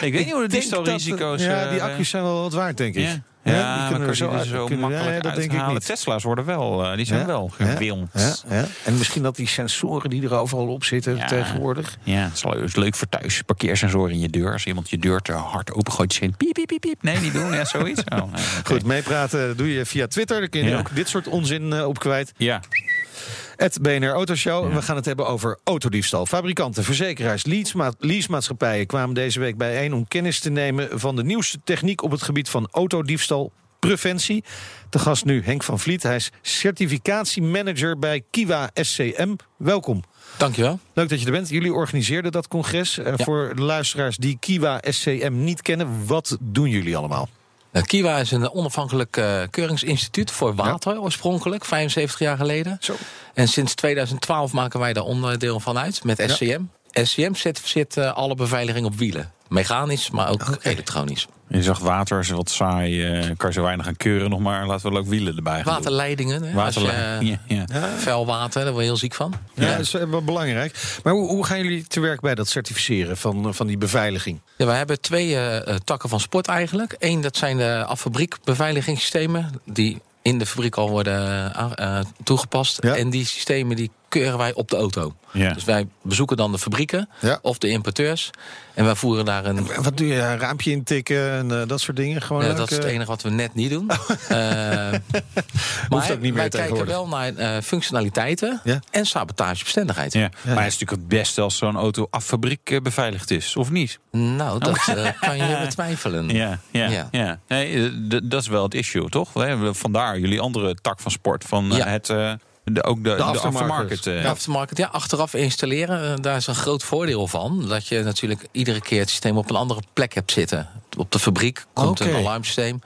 ik weet niet hoe de diefstalrisico's... Ja, die accu's zijn wel wat waard, denk ik. Ja. Ja, ja die kunnen we zo, uit, zo kunnen, makkelijk ja, dat denk ik niet. Tesla's worden wel, uh, die zijn ja, wel gewilmd. Ja, En misschien dat die sensoren die er overal op zitten tegenwoordig. Ja, het is leuk voor thuis. Parkeersensoren in je deur. Als iemand je deur te hard opengooit, je piep, piep, piep, piep. Nee, niet doen. Ja, zoiets. Oh, nee, okay. Goed, meepraten doe je via Twitter. Daar kun je ook dit soort onzin uh, op kwijt. Ja. Het BNR Autoshow. Ja. We gaan het hebben over autodiefstal. Fabrikanten, verzekeraars, leasema leasemaatschappijen kwamen deze week bijeen om kennis te nemen van de nieuwste techniek op het gebied van autodiefstal preventie. Te gast nu Henk van Vliet. Hij is certificatiemanager bij Kiwa SCM. Welkom. Dankjewel. Leuk dat je er bent. Jullie organiseerden dat congres. Ja. Voor de luisteraars die Kiwa SCM niet kennen, wat doen jullie allemaal? Uh, Kiwa is een onafhankelijk uh, keuringsinstituut voor water, ja. oorspronkelijk, 75 jaar geleden. Zo. En sinds 2012 maken wij daar onderdeel van uit met SCM. Ja. SCM zet, zet uh, alle beveiliging op wielen. Mechanisch, maar ook okay. elektronisch. Je zegt water is wat saai, uh, kan je zo weinig aan keuren nog maar. Laten we ook wielen erbij gaan Waterleidingen. Hè? Waterleidingen, [LAUGHS] ja, ja. ja. Vuil water, daar word je heel ziek van. Ja, ja. dat is wel belangrijk. Maar hoe, hoe, gaan jullie te werk bij dat certificeren van, van die beveiliging? Ja, we hebben twee uh, takken van sport eigenlijk. Eén, dat zijn de affabriek beveiligingssystemen... die in de fabriek al worden uh, toegepast. Ja. En die systemen die keuren wij op de auto. Ja. Dus wij bezoeken dan de fabrieken ja. of de importeurs. En wij voeren daar een... En wat doe je? Een raampje intikken en uh, dat soort dingen? Gewoon ja, dat is het enige wat we net niet doen. [LAUGHS] uh, maar ook niet meer wij kijken wel naar uh, functionaliteiten ja. en sabotagebestendigheid. Ja. Ja. Maar het is natuurlijk het beste als zo'n auto af fabriek beveiligd is, of niet? Nou, dat [LAUGHS] kan je betwijfelen. Ja, ja, ja. ja. Nee, dat is wel het issue, toch? Vandaar jullie andere tak van sport, van het... De, ook de, de, de aftermarket. aftermarket, uh, de aftermarket, ja, achteraf installeren. Uh, daar is een groot voordeel van. Dat je natuurlijk iedere keer het systeem op een andere plek hebt zitten. Op de fabriek komt okay. een alarmsysteem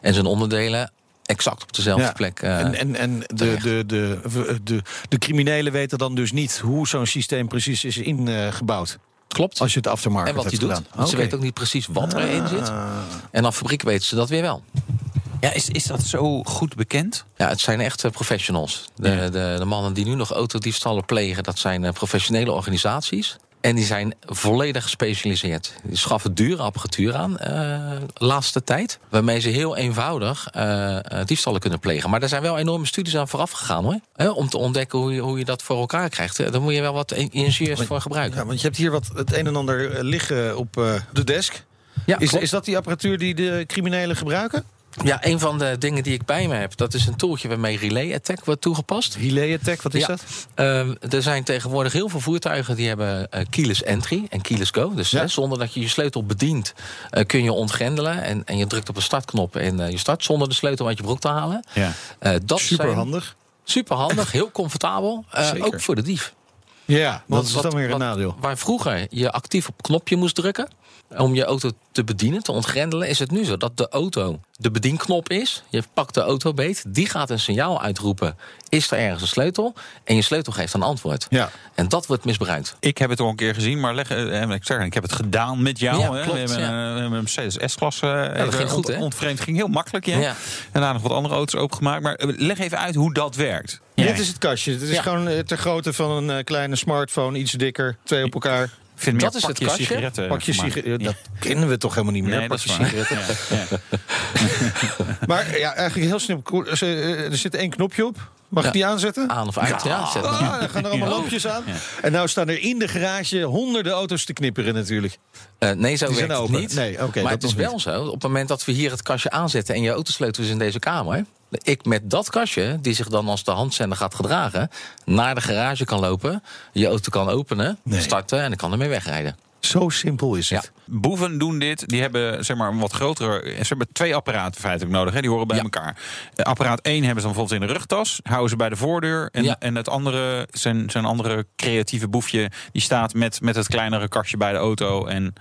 en zijn onderdelen exact op dezelfde ja. plek. Uh, en en, en de, de, de, de, de criminelen weten dan dus niet hoe zo'n systeem precies is ingebouwd. Klopt. Als je het aftermarket en wat gedaan. doet. Okay. Ze weten ook niet precies wat ah. erin zit. En af fabriek weten ze dat weer wel. Ja, is, is dat zo goed bekend? Ja, het zijn echt uh, professionals. De, ja. de, de, mannen die nu nog autodiefstallen plegen... dat zijn uh, professionele organisaties. En die zijn volledig gespecialiseerd. Die schaffen dure apparatuur aan uh, laatste tijd. Waarmee ze heel eenvoudig diefstallen kunnen plegen. Maar er zijn wel enorme studies aan vooraf gegaan hoor. Hè, om te ontdekken hoe je, hoe je dat voor elkaar krijgt. Daar moet je wel wat ingenieurs voor gebruiken. Ja, want je hebt hier wat het een en ander liggen op de desk. Ja, is, klopt. is dat die apparatuur die de criminelen gebruiken? Ja, een van de dingen die ik bij me heb, dat is een tooltje waarmee Relay Attack wordt toegepast. Relay attack, wat is Ja. dat? Ehm, er zijn tegenwoordig heel veel voertuigen die hebben eh, keyless entry en keyless go. Dus Ja. hè, zonder dat je je sleutel bedient, eh, kun je ontgrendelen. En, en je drukt op de startknop en eh, je start zonder de sleutel uit je broek te halen. Ja. Eh, dat Super handig. super handig, heel comfortabel. eh, ook voor de dief. Ja, Want dat is dan wat- weer een nadeel. Waar vroeger je actief op knopje moest drukken om je auto te bedienen, te ontgrendelen, is het nu zo dat de auto de bedienknop is. Je pakt de auto beet, die gaat een signaal uitroepen. Is er ergens een sleutel? En je sleutel geeft een antwoord. Ja. En dat wordt misbruikt. Ik heb het al een keer gezien, maar leg, eh, ik, zeg, ik heb het gedaan met jou. Ja, hè. klopt, we hebben ja. een, Mercedes S-klasse eh, dat ging goed, hè? ontvreemd. ging heel makkelijk, ja. Ja. En daar nog wat andere auto's opengemaakt. Maar eh, leg even uit hoe dat werkt. Dit is het kastje. Het is Ja. gewoon eh, ter grootte van een eh, kleine smartphone, iets dikker, twee op elkaar. Vind Dat meer is het kastje. sigaretten. Pakje sigaretten, Ja. dat kennen we toch helemaal niet meer. Nee, pakje sigaretten. Ja, ja. [LAUGHS] Maar ja, eigenlijk heel snel. Er er zit één knopje op. Mag ik Ja. die aanzetten? Aan of uit, ja. zet hem. Ah, dan gaan er allemaal Ja. lampjes aan. Ja. En nou staan er in de garage honderden auto's te knipperen natuurlijk. Eh, nee, zo werkt het niet. Nee, oké, maar dat het is wel zo, op het moment dat we hier het kastje aanzetten... en je autosleutel is in deze kamer... ik met dat kastje, die zich dan als de handzender gaat gedragen... naar de garage kan lopen, je auto kan openen, Nee. starten... en ik kan ermee wegrijden. Zo simpel is het. Boeven doen dit. Die hebben zeg maar een wat grotere. Ze hebben twee apparaten feitelijk nodig. Hè? Die horen bij Ja. elkaar. Eh, Apparaat 1 hebben ze dan bijvoorbeeld in de rugtas. Houden ze bij de voordeur. En, Ja. en het andere, zijn, zijn andere creatieve boefje. Die staat met, met het kleinere kastje bij de auto. En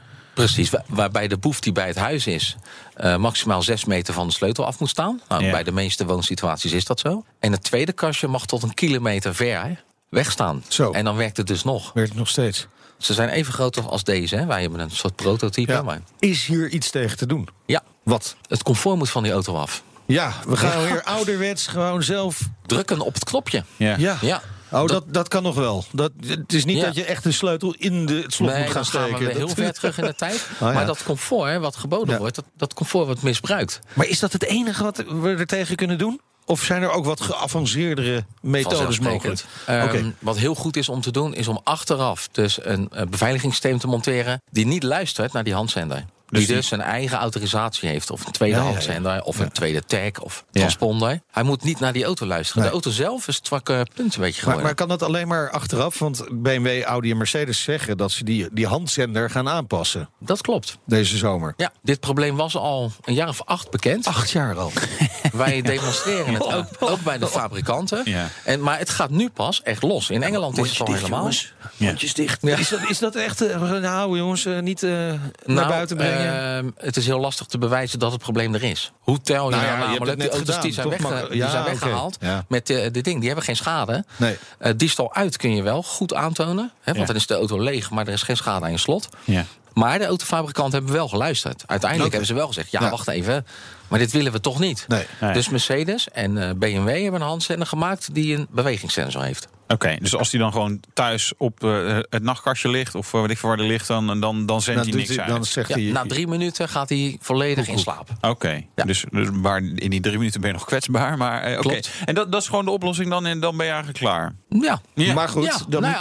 Precies, wa- waarbij de boef die bij het huis is... eh, maximaal zes meter van de sleutel af moet staan. Nou, Ja. Bij de meeste woonsituaties is dat zo. En het tweede kastje mag tot een kilometer ver wegstaan. Zo. En dan werkt het dus nog. Werkt nog steeds. Ze zijn even groot als deze. Hè. Wij hebben een soort prototype. Ja. Maar Is hier iets tegen te doen? ja, Wat? het comfort moet van die auto af. Ja, we gaan weer ouderwets gewoon zelf. Drukken op het knopje. ja. Ja. Ja. Oh, dat, dat kan nog wel. Dat, het is niet Ja. dat je echt een sleutel in de, het slot Nee, moet gaan dan gaan steken. we heel ver terug in de [LAUGHS] tijd. ja. Maar dat comfort wat geboden wordt, dat, dat comfort wordt misbruikt. Maar is dat het enige wat we er tegen kunnen doen? Of zijn er ook wat geavanceerdere methodes mogelijk? Ehm, Wat heel goed is om te doen, is om achteraf dus een eh, beveiligingssysteem te monteren... die niet luistert naar die handzender. Die die- dus een eigen autorisatie heeft. Of een tweede Ja, ja, ja. handzender, of een tweede tag, of Ja. transponder. Hij moet niet naar die auto luisteren. Nee. De auto zelf is het zwakke punt een beetje Maar, geworden. maar kan dat alleen maar achteraf? Want BMW, Audi en Mercedes zeggen dat ze die, die handzender gaan aanpassen Dat klopt. deze zomer. Ja, dit probleem was al een jaar of acht bekend. Acht jaar al. [LAUGHS] Wij demonstreren het [LAUGHS] ook, ook bij de fabrikanten. Ja. En, maar het gaat nu pas echt los. In Engeland is het al helemaal. Mondjes dicht. Ja. Is, dat, is dat echt... eh, nou jongens, eh, niet eh, naar Nou, buiten brengen? Ehm, het is heel lastig te bewijzen dat het probleem er is. Hoe tel je Nou nou, ja, namelijk die auto's die zijn, die weggehaald met eh, dit ding? Die hebben geen schade. Nee. Eh, diefstal uit kun je wel goed aantonen. Hè, want dan is de auto leeg, maar er is geen schade aan je slot. Ja. Maar de autofabrikanten hebben wel geluisterd. Uiteindelijk hebben ze wel gezegd: ja, Ja. wacht even. Maar dit willen we toch niet. Nee. Nee. Dus Mercedes en eh, BMW hebben een handzender gemaakt die een bewegingssensor heeft. Oké, dus als die dan gewoon thuis op eh, het nachtkastje ligt, of eh, weet ik waar die ligt, dan, dan, dan zendt Dan, hij niks hij- uit. dan zegt Ja, hij... na drie minuten gaat hij volledig in slaap. Oké, Ja. dus, dus waar in die drie minuten ben je nog kwetsbaar. Maar eh, oké. Klopt. En dat, dat is gewoon de oplossing dan en dan ben je eigenlijk klaar. Ja. Ja. Maar goed, ja, dan nou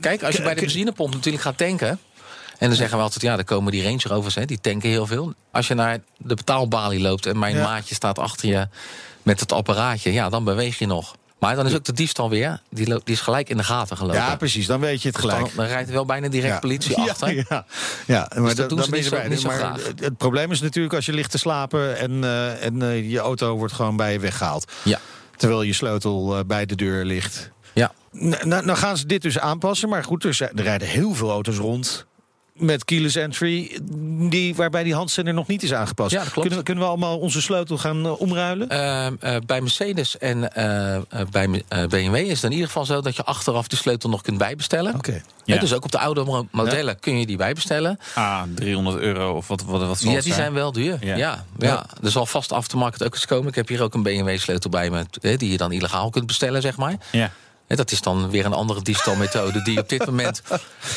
kijk, als je bij de benzinepomp natuurlijk gaat tanken. En dan zeggen we altijd, ja, dan komen die Range Rovers, hè, die tanken heel veel. Als je naar de betaalbalie loopt en mijn Ja. maatje staat achter je met het apparaatje, ja, dan beweeg je nog. Maar dan is ook de diefstal weer, die, die is gelijk in de gaten gelopen. ja, precies. Dan weet je het dan, gelijk. dan rijdt er wel bijna direct Ja. politie [LAUGHS] achter. Ja, ja. maar dat dan, doen ze niet zo- niet zo maar graag. het, het probleem is natuurlijk als je ligt te slapen en, eh, en eh, je auto wordt gewoon bij je weggehaald. Ja. Terwijl je sleutel eh, bij de deur ligt. Ja. Nou, gaan ze dit dus aanpassen. Maar goed, er, er rijden heel veel auto's rond met keyless entry... Die, waarbij die handzender nog niet is aangepast. Ja, dat klopt. Kunnen, we, kunnen we allemaal onze sleutel gaan eh, omruilen? Ehm, eh, bij Mercedes en eh, eh, bij BMW is het in ieder geval zo dat je achteraf die sleutel nog kunt bijbestellen. Oké. Ja. dus ook op de oude mo- modellen kun je die bijbestellen. Ah, 300 euro of wat, wat, wat zal Ja, die zijn wel duur. Ja. Ja. Ja, Er zal vast af te market ook eens komen. Ik heb hier ook een BMW-sleutel bij me, hè, die je dan illegaal kunt bestellen, zeg maar. Ja. Dat is dan weer een andere diefstalmethode die op dit [LAUGHS] moment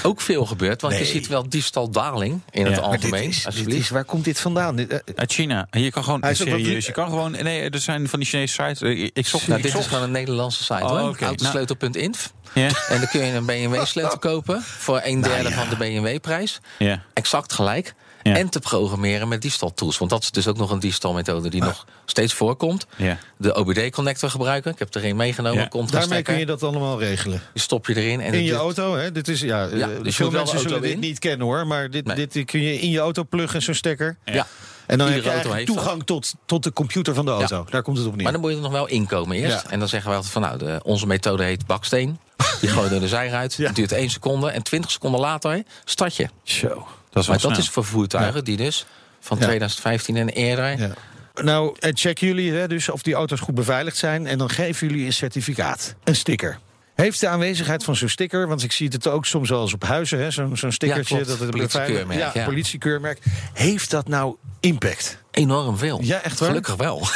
ook veel gebeurt. Want je ziet wel diefstaldaling in het Ja. Maar Maar dit algemeen. is, is, waar komt dit vandaan? Dit, eh, Uit China. Je kan gewoon, serieus, je kan gewoon, nee, er zijn van die Chinese sites. Ik, zocht Nou, ik dit is gewoon een Nederlandse site Oh, hoor. Autosleutel.inf. Ja, En dan kun je een BMW-sleutel [LAUGHS] kopen voor een derde van de BMW-prijs. ja. Exact gelijk. Ja. En te programmeren met diefstaltools. Want dat is dus ook nog een diefstalmethode die nog steeds voorkomt. Ja. De OBD-connector gebruiken. Ik heb er een meegenomen. Ja. Komt Daarmee kun je dat allemaal regelen. Die stop je erin. En In je auto, hè? Dit is, ja, eh, Ja, dus je veel mensen zullen dit in. niet kennen hoor. Maar dit, Nee. dit kun je in je auto pluggen, zo'n stekker. Ja. En dan heb je auto eigenlijk heeft toegang tot, tot de computer van de auto. Daar komt het op neer. Maar dan moet je er nog wel inkomen eerst. Ja. En dan zeggen we altijd van nou, de, onze methode heet baksteen. Die gooi je [LAUGHS] er de zij uit. Ja. Het duurt één seconde. En 20 seconden later start je. Zo. Dat is Maar dat is voor voertuigen die dus van Ja. 2015 en eerder. Nou, eh, checken jullie hè, dus of die auto's goed beveiligd zijn. En dan geven jullie een certificaat. Een sticker. Heeft de aanwezigheid van zo'n sticker, want ik zie het ook soms wel eens op huizen, zo'n zo'n stickertje. dat het Politiekeurmerk, Ja, ja. politiekeurmerk. Heeft dat nou impact? Enorm veel. Ja, echt waar? Gelukkig wel. [LAUGHS]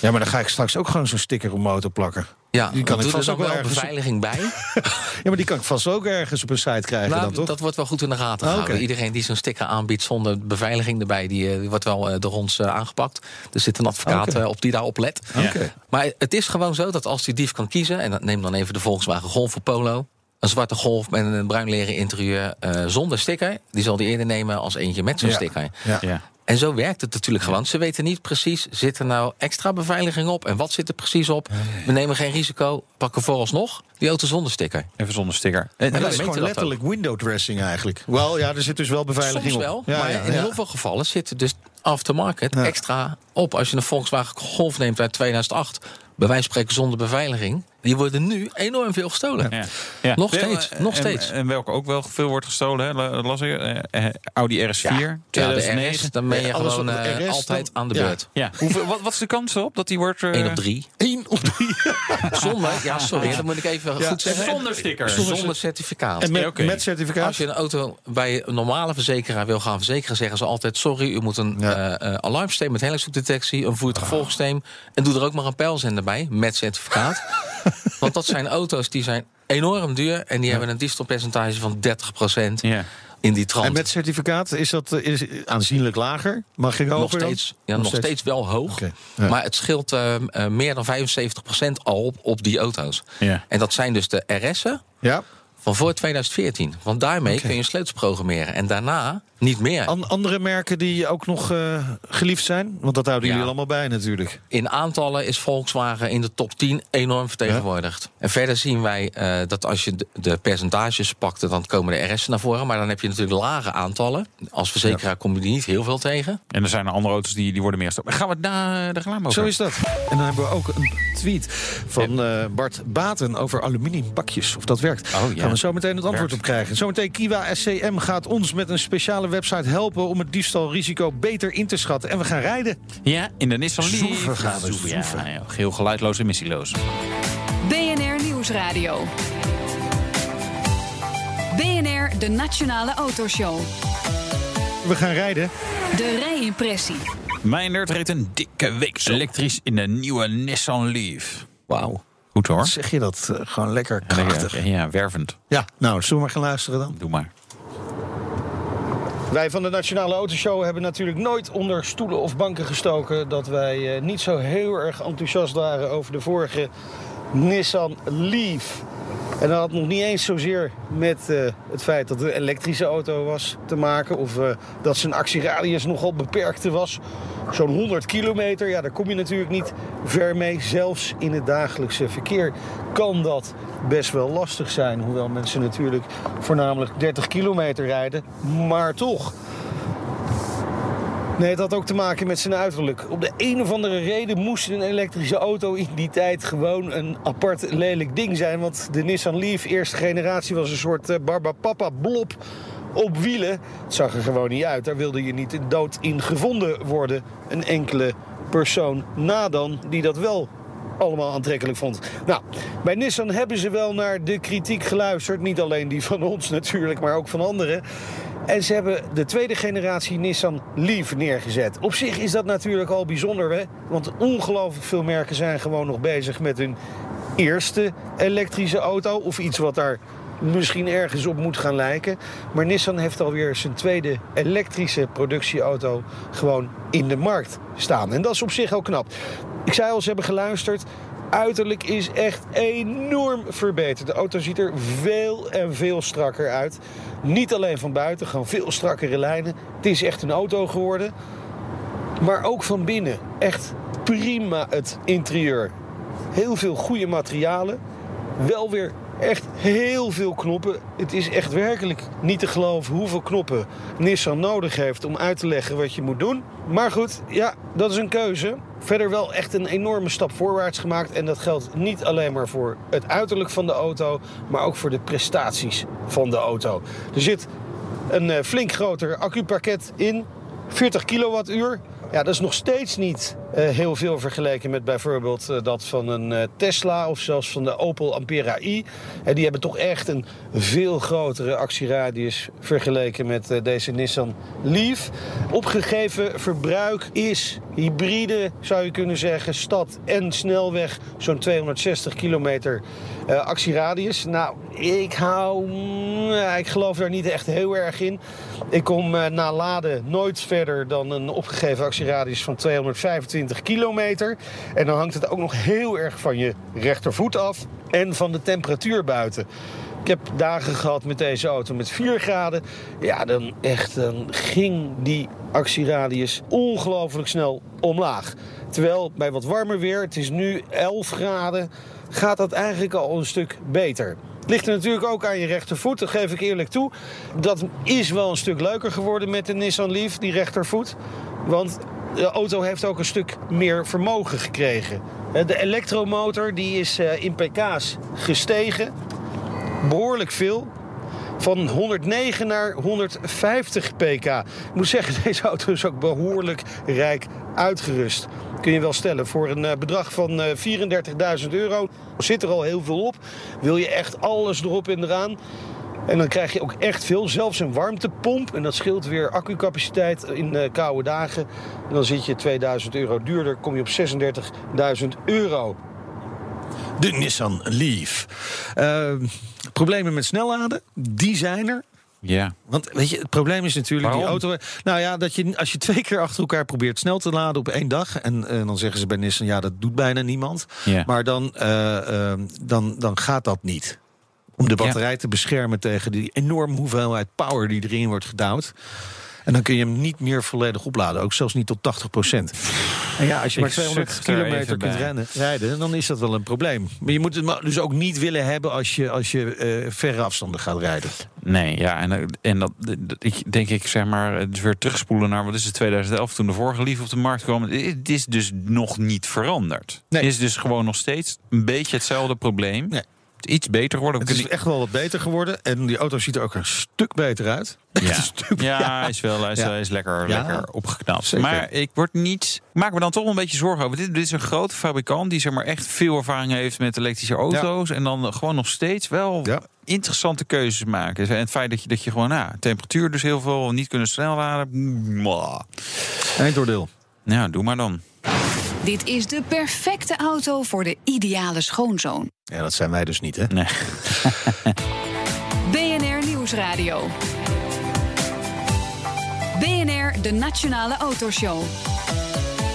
Ja, maar dan ga ik straks ook gewoon zo'n sticker op mijn auto plakken. Ja, Die kan ik er vast dan ook wel ergens- beveiliging bij. [LAUGHS] Ja, maar die kan ik vast ook ergens op een site krijgen Nou, dan, toch? dat wordt wel goed in de gaten Ah, gehouden. Iedereen die zo'n sticker aanbiedt zonder beveiliging erbij, die, eh, die wordt wel eh, door ons eh, aangepakt. Er zit een advocaat eh, op die daarop let. Oké. Maar het is gewoon zo dat als die dief kan kiezen, en dat- neem dan even de Volkswagen Golf of Polo. Een zwarte golf met een bruin leren interieur eh, zonder sticker. Die zal die eerder nemen als eentje met zo'n Ja. sticker. Ja. En zo werkt het natuurlijk gewoon. Ze weten niet precies, zit er nou extra beveiliging op? En wat zit er precies op? We nemen geen risico, pakken vooralsnog die auto zonder sticker. Even zonder sticker. En, dat is gewoon dat letterlijk window dressing eigenlijk. Wel, ja, er zit dus wel beveiliging Soms op. wel, Ja, maar ja, in heel veel gevallen zit er dus aftermarket Ja. extra op. Als je een Volkswagen Golf neemt uit 2008, bij wijze van spreken zonder beveiliging, die worden nu enorm veel gestolen. Ja. Ja. Nog steeds, eh, nog en- steeds. En, welke ook wel veel wordt gestolen, hè? La- las ik. eh, eh, Audi RS4, Ja, de 2009. RS, dan ben je gewoon eh, RS altijd dan- aan de beurt. Ja. Hoeveel, wat, wat is de kans erop dat die wordt... eh, 1 op 3. Eén op drie. [LAUGHS] Zonder, ja, sorry, dat moet ik even Ja. goed zeggen. Zonder sticker. Zonder certificaat. En met, met certificaat? Als je een auto bij een normale verzekeraar wil gaan verzekeren, zeggen ze altijd: sorry, u moet een Ja. eh, eh, alarmsysteem met hellingshoekdetectie, een voertuigvolgsysteem. En doe er ook maar een pijlzender bij met certificaat. [LAUGHS] [LAUGHS] Want dat zijn auto's die zijn enorm duur en die hebben een diefstalpercentage van 30% Ja. in die trant. En met certificaat is dat is aanzienlijk lager? Mag je nog steeds, ja, nog steeds wel hoog. Ja. Maar het scheelt eh, eh, meer dan 75% al op, op die auto's. Ja. En dat zijn dus de RS'en Ja. Van voor 2014. Want daarmee kun je sleutels programmeren. En daarna niet meer. An- andere merken die ook nog eh, geliefd zijn? Want dat houden Ja. jullie allemaal bij natuurlijk. In aantallen is Volkswagen in de top 10 enorm vertegenwoordigd. En verder zien wij eh, dat als je de, percentages pakt, dan komen de RS'en naar voren. Maar dan heb je natuurlijk lage aantallen. Als verzekeraar kom je die niet heel veel tegen. En er zijn er andere auto's die, die worden meer gestolen. Gaan we daar de reclame over? Zo is dat. En dan hebben we ook een tweet van eh, Bart Baten over aluminiumbakjes. Of dat werkt. Oh, ja. Gaan we zo meteen het antwoord op krijgen. Zometeen Kiwa SCM gaat ons met een speciale website helpen... om het diefstalrisico beter in te schatten. En we gaan rijden. Ja, in de Nissan Leaf. Zoeven gaan we, Zoeven, ja, zoeven. ja. Geel geluidloos, emissieloos. BNR Nieuwsradio. BNR, de Nationale Autoshow. We gaan rijden. De rijimpressie. Meindert reed een dikke week elektrisch in de nieuwe Nissan Leaf. Wauw. Goed hoor. Zeg je dat eh, gewoon lekker Ja, krachtig. Ja, wervend. Ja, nou, zullen we maar gaan luisteren dan? Doe maar. Wij van de Nationale Autoshow hebben natuurlijk nooit onder stoelen of banken gestoken... dat wij eh, niet zo heel erg enthousiast waren over de vorige Nissan Leaf. En dat had nog niet eens zozeer met eh, het feit dat het een elektrische auto was te maken... of eh, dat zijn actieradius nogal beperkte was. Zo'n 100 kilometer, ja, daar kom je natuurlijk niet ver mee. Zelfs in het dagelijkse verkeer kan dat best wel lastig zijn. Hoewel mensen natuurlijk voornamelijk 30 kilometer rijden. Maar toch. Nee, het had ook te maken met zijn uiterlijk. Op de een of andere reden moest een elektrische auto in die tijd gewoon een apart lelijk ding zijn. Want de Nissan Leaf eerste generatie was een soort eh, Barbapapa blob op wielen. Het zag er gewoon niet uit. Daar wilde je niet dood in gevonden worden. Een enkele persoon na dan die dat wel allemaal aantrekkelijk vond. Nou, bij Nissan hebben ze wel naar de kritiek geluisterd. Niet alleen die van ons [LAUGHS] natuurlijk, maar ook van anderen. En ze hebben de tweede generatie Nissan Leaf neergezet. Op zich is dat natuurlijk al bijzonder, hè? Want ongelooflijk veel merken zijn gewoon nog bezig met hun eerste elektrische auto. Of iets wat daar misschien ergens op moet gaan lijken. Maar Nissan heeft alweer zijn tweede elektrische productieauto gewoon in de markt staan. En dat is op zich ook knap. Ik zei al, ze hebben geluisterd. Uiterlijk is echt enorm verbeterd. De auto ziet er veel en veel strakker uit. Niet alleen van buiten, gewoon veel strakkere lijnen. Het is echt een auto geworden. Maar ook van binnen. Echt prima het interieur. Heel veel goede materialen. Wel weer echt heel veel knoppen. Het is echt werkelijk niet te geloven hoeveel knoppen Nissan nodig heeft om uit te leggen wat je moet doen. Maar goed, ja, dat is een keuze. Verder wel echt een enorme stap voorwaarts gemaakt. En dat geldt niet alleen maar voor het uiterlijk van de auto, maar ook voor de prestaties van de auto. Er zit een eh, flink groter accupakket in, 40 kilowattuur. Ja, dat is nog steeds niet heel veel vergeleken met bijvoorbeeld eh, dat van een eh, Tesla of zelfs van de Opel Ampera i. die hebben toch echt een veel grotere actieradius vergeleken met eh, deze Nissan Leaf. Opgegeven verbruik is hybride, zou je kunnen zeggen, stad en snelweg zo'n 260 kilometer eh, actieradius. Nou, ik hou, mm, ik geloof daar niet echt heel erg in. Ik kom eh, na laden nooit verder dan een opgegeven actieradius van 225 kilometer. En dan hangt het ook nog heel erg van je rechtervoet af en van de temperatuur buiten. Ik heb dagen gehad met deze auto met 4 graden. Ja, dan echt, dan ging die actieradius ongelooflijk snel omlaag. Terwijl bij wat warmer weer, het is nu 11 graden, gaat dat eigenlijk al een stuk beter. Ligt er natuurlijk ook aan je rechtervoet, dat geef ik eerlijk toe. Dat is wel een stuk leuker geworden met de Nissan Leaf, die rechtervoet. Want de auto heeft ook een stuk meer vermogen gekregen. De elektromotor die is eh, in pk's gestegen. Behoorlijk veel. Van 109 naar 150 pk. Ik moet zeggen, [LAUGHS] deze auto is ook behoorlijk rijk uitgerust. Kun je wel stellen. Voor een eh, bedrag van eh, 34.000 euro zit er al heel veel op. Wil je echt alles erop en eraan. En dan krijg je ook echt veel. Zelfs een warmtepomp. En dat scheelt weer accucapaciteit in eh, koude dagen. En dan zit je 2000 euro duurder. Kom je op 36.000 euro. De Nissan Leaf. Eh, problemen met snelladen, die zijn er. Ja. Want weet je, het probleem is natuurlijk die auto. Nou ja, dat je als je twee keer achter elkaar probeert snel te laden op één dag. En eh, dan zeggen ze bij Nissan, ja, dat doet bijna niemand. Ja. Maar dan, eh, eh, dan, dan gaat dat niet. Om de batterij te beschermen tegen die enorme hoeveelheid power die erin wordt gedouwd. En dan kun je hem niet meer volledig opladen. Ook zelfs niet tot 80% En ja, als je Ik maar 200 zucht er kilometer kunt rennen, rijden, dan is dat wel een probleem. Maar je moet het dus ook niet willen hebben als je, als je eh, verre afstanden gaat rijden. Nee, ja, en, eh, en dat, ik denk ik zeg maar, het is weer terugspoelen naar wat is het 2011 toen de vorige lief op de markt kwam. Het is dus nog niet veranderd. Nee. Het is dus gewoon nog steeds een beetje hetzelfde probleem. Nee. Iets beter geworden. Het is echt wel wat beter geworden. En die auto ziet er ook een stuk beter uit. [LAUGHS] Ja, stuk- ja, is wel hij is, Ja. hij is lekker, Ja. lekker opgeknapt. Zeker. Maar ik word niet. Maak me dan toch een beetje zorgen over. Dit, dit is een grote fabrikant die zeg maar echt veel ervaring heeft met elektrische auto's. En dan gewoon nog steeds wel interessante keuzes maken. En het feit dat je, dat je gewoon, nou, temperatuur dus heel veel, niet kunnen snel laden. Eindoordeel. Ja, doe maar dan. Dit is de perfecte auto voor de ideale schoonzoon. Ja, dat zijn wij dus niet, hè? Nee. [LAUGHS] BNR Nieuwsradio. BNR, de Nationale Autoshow.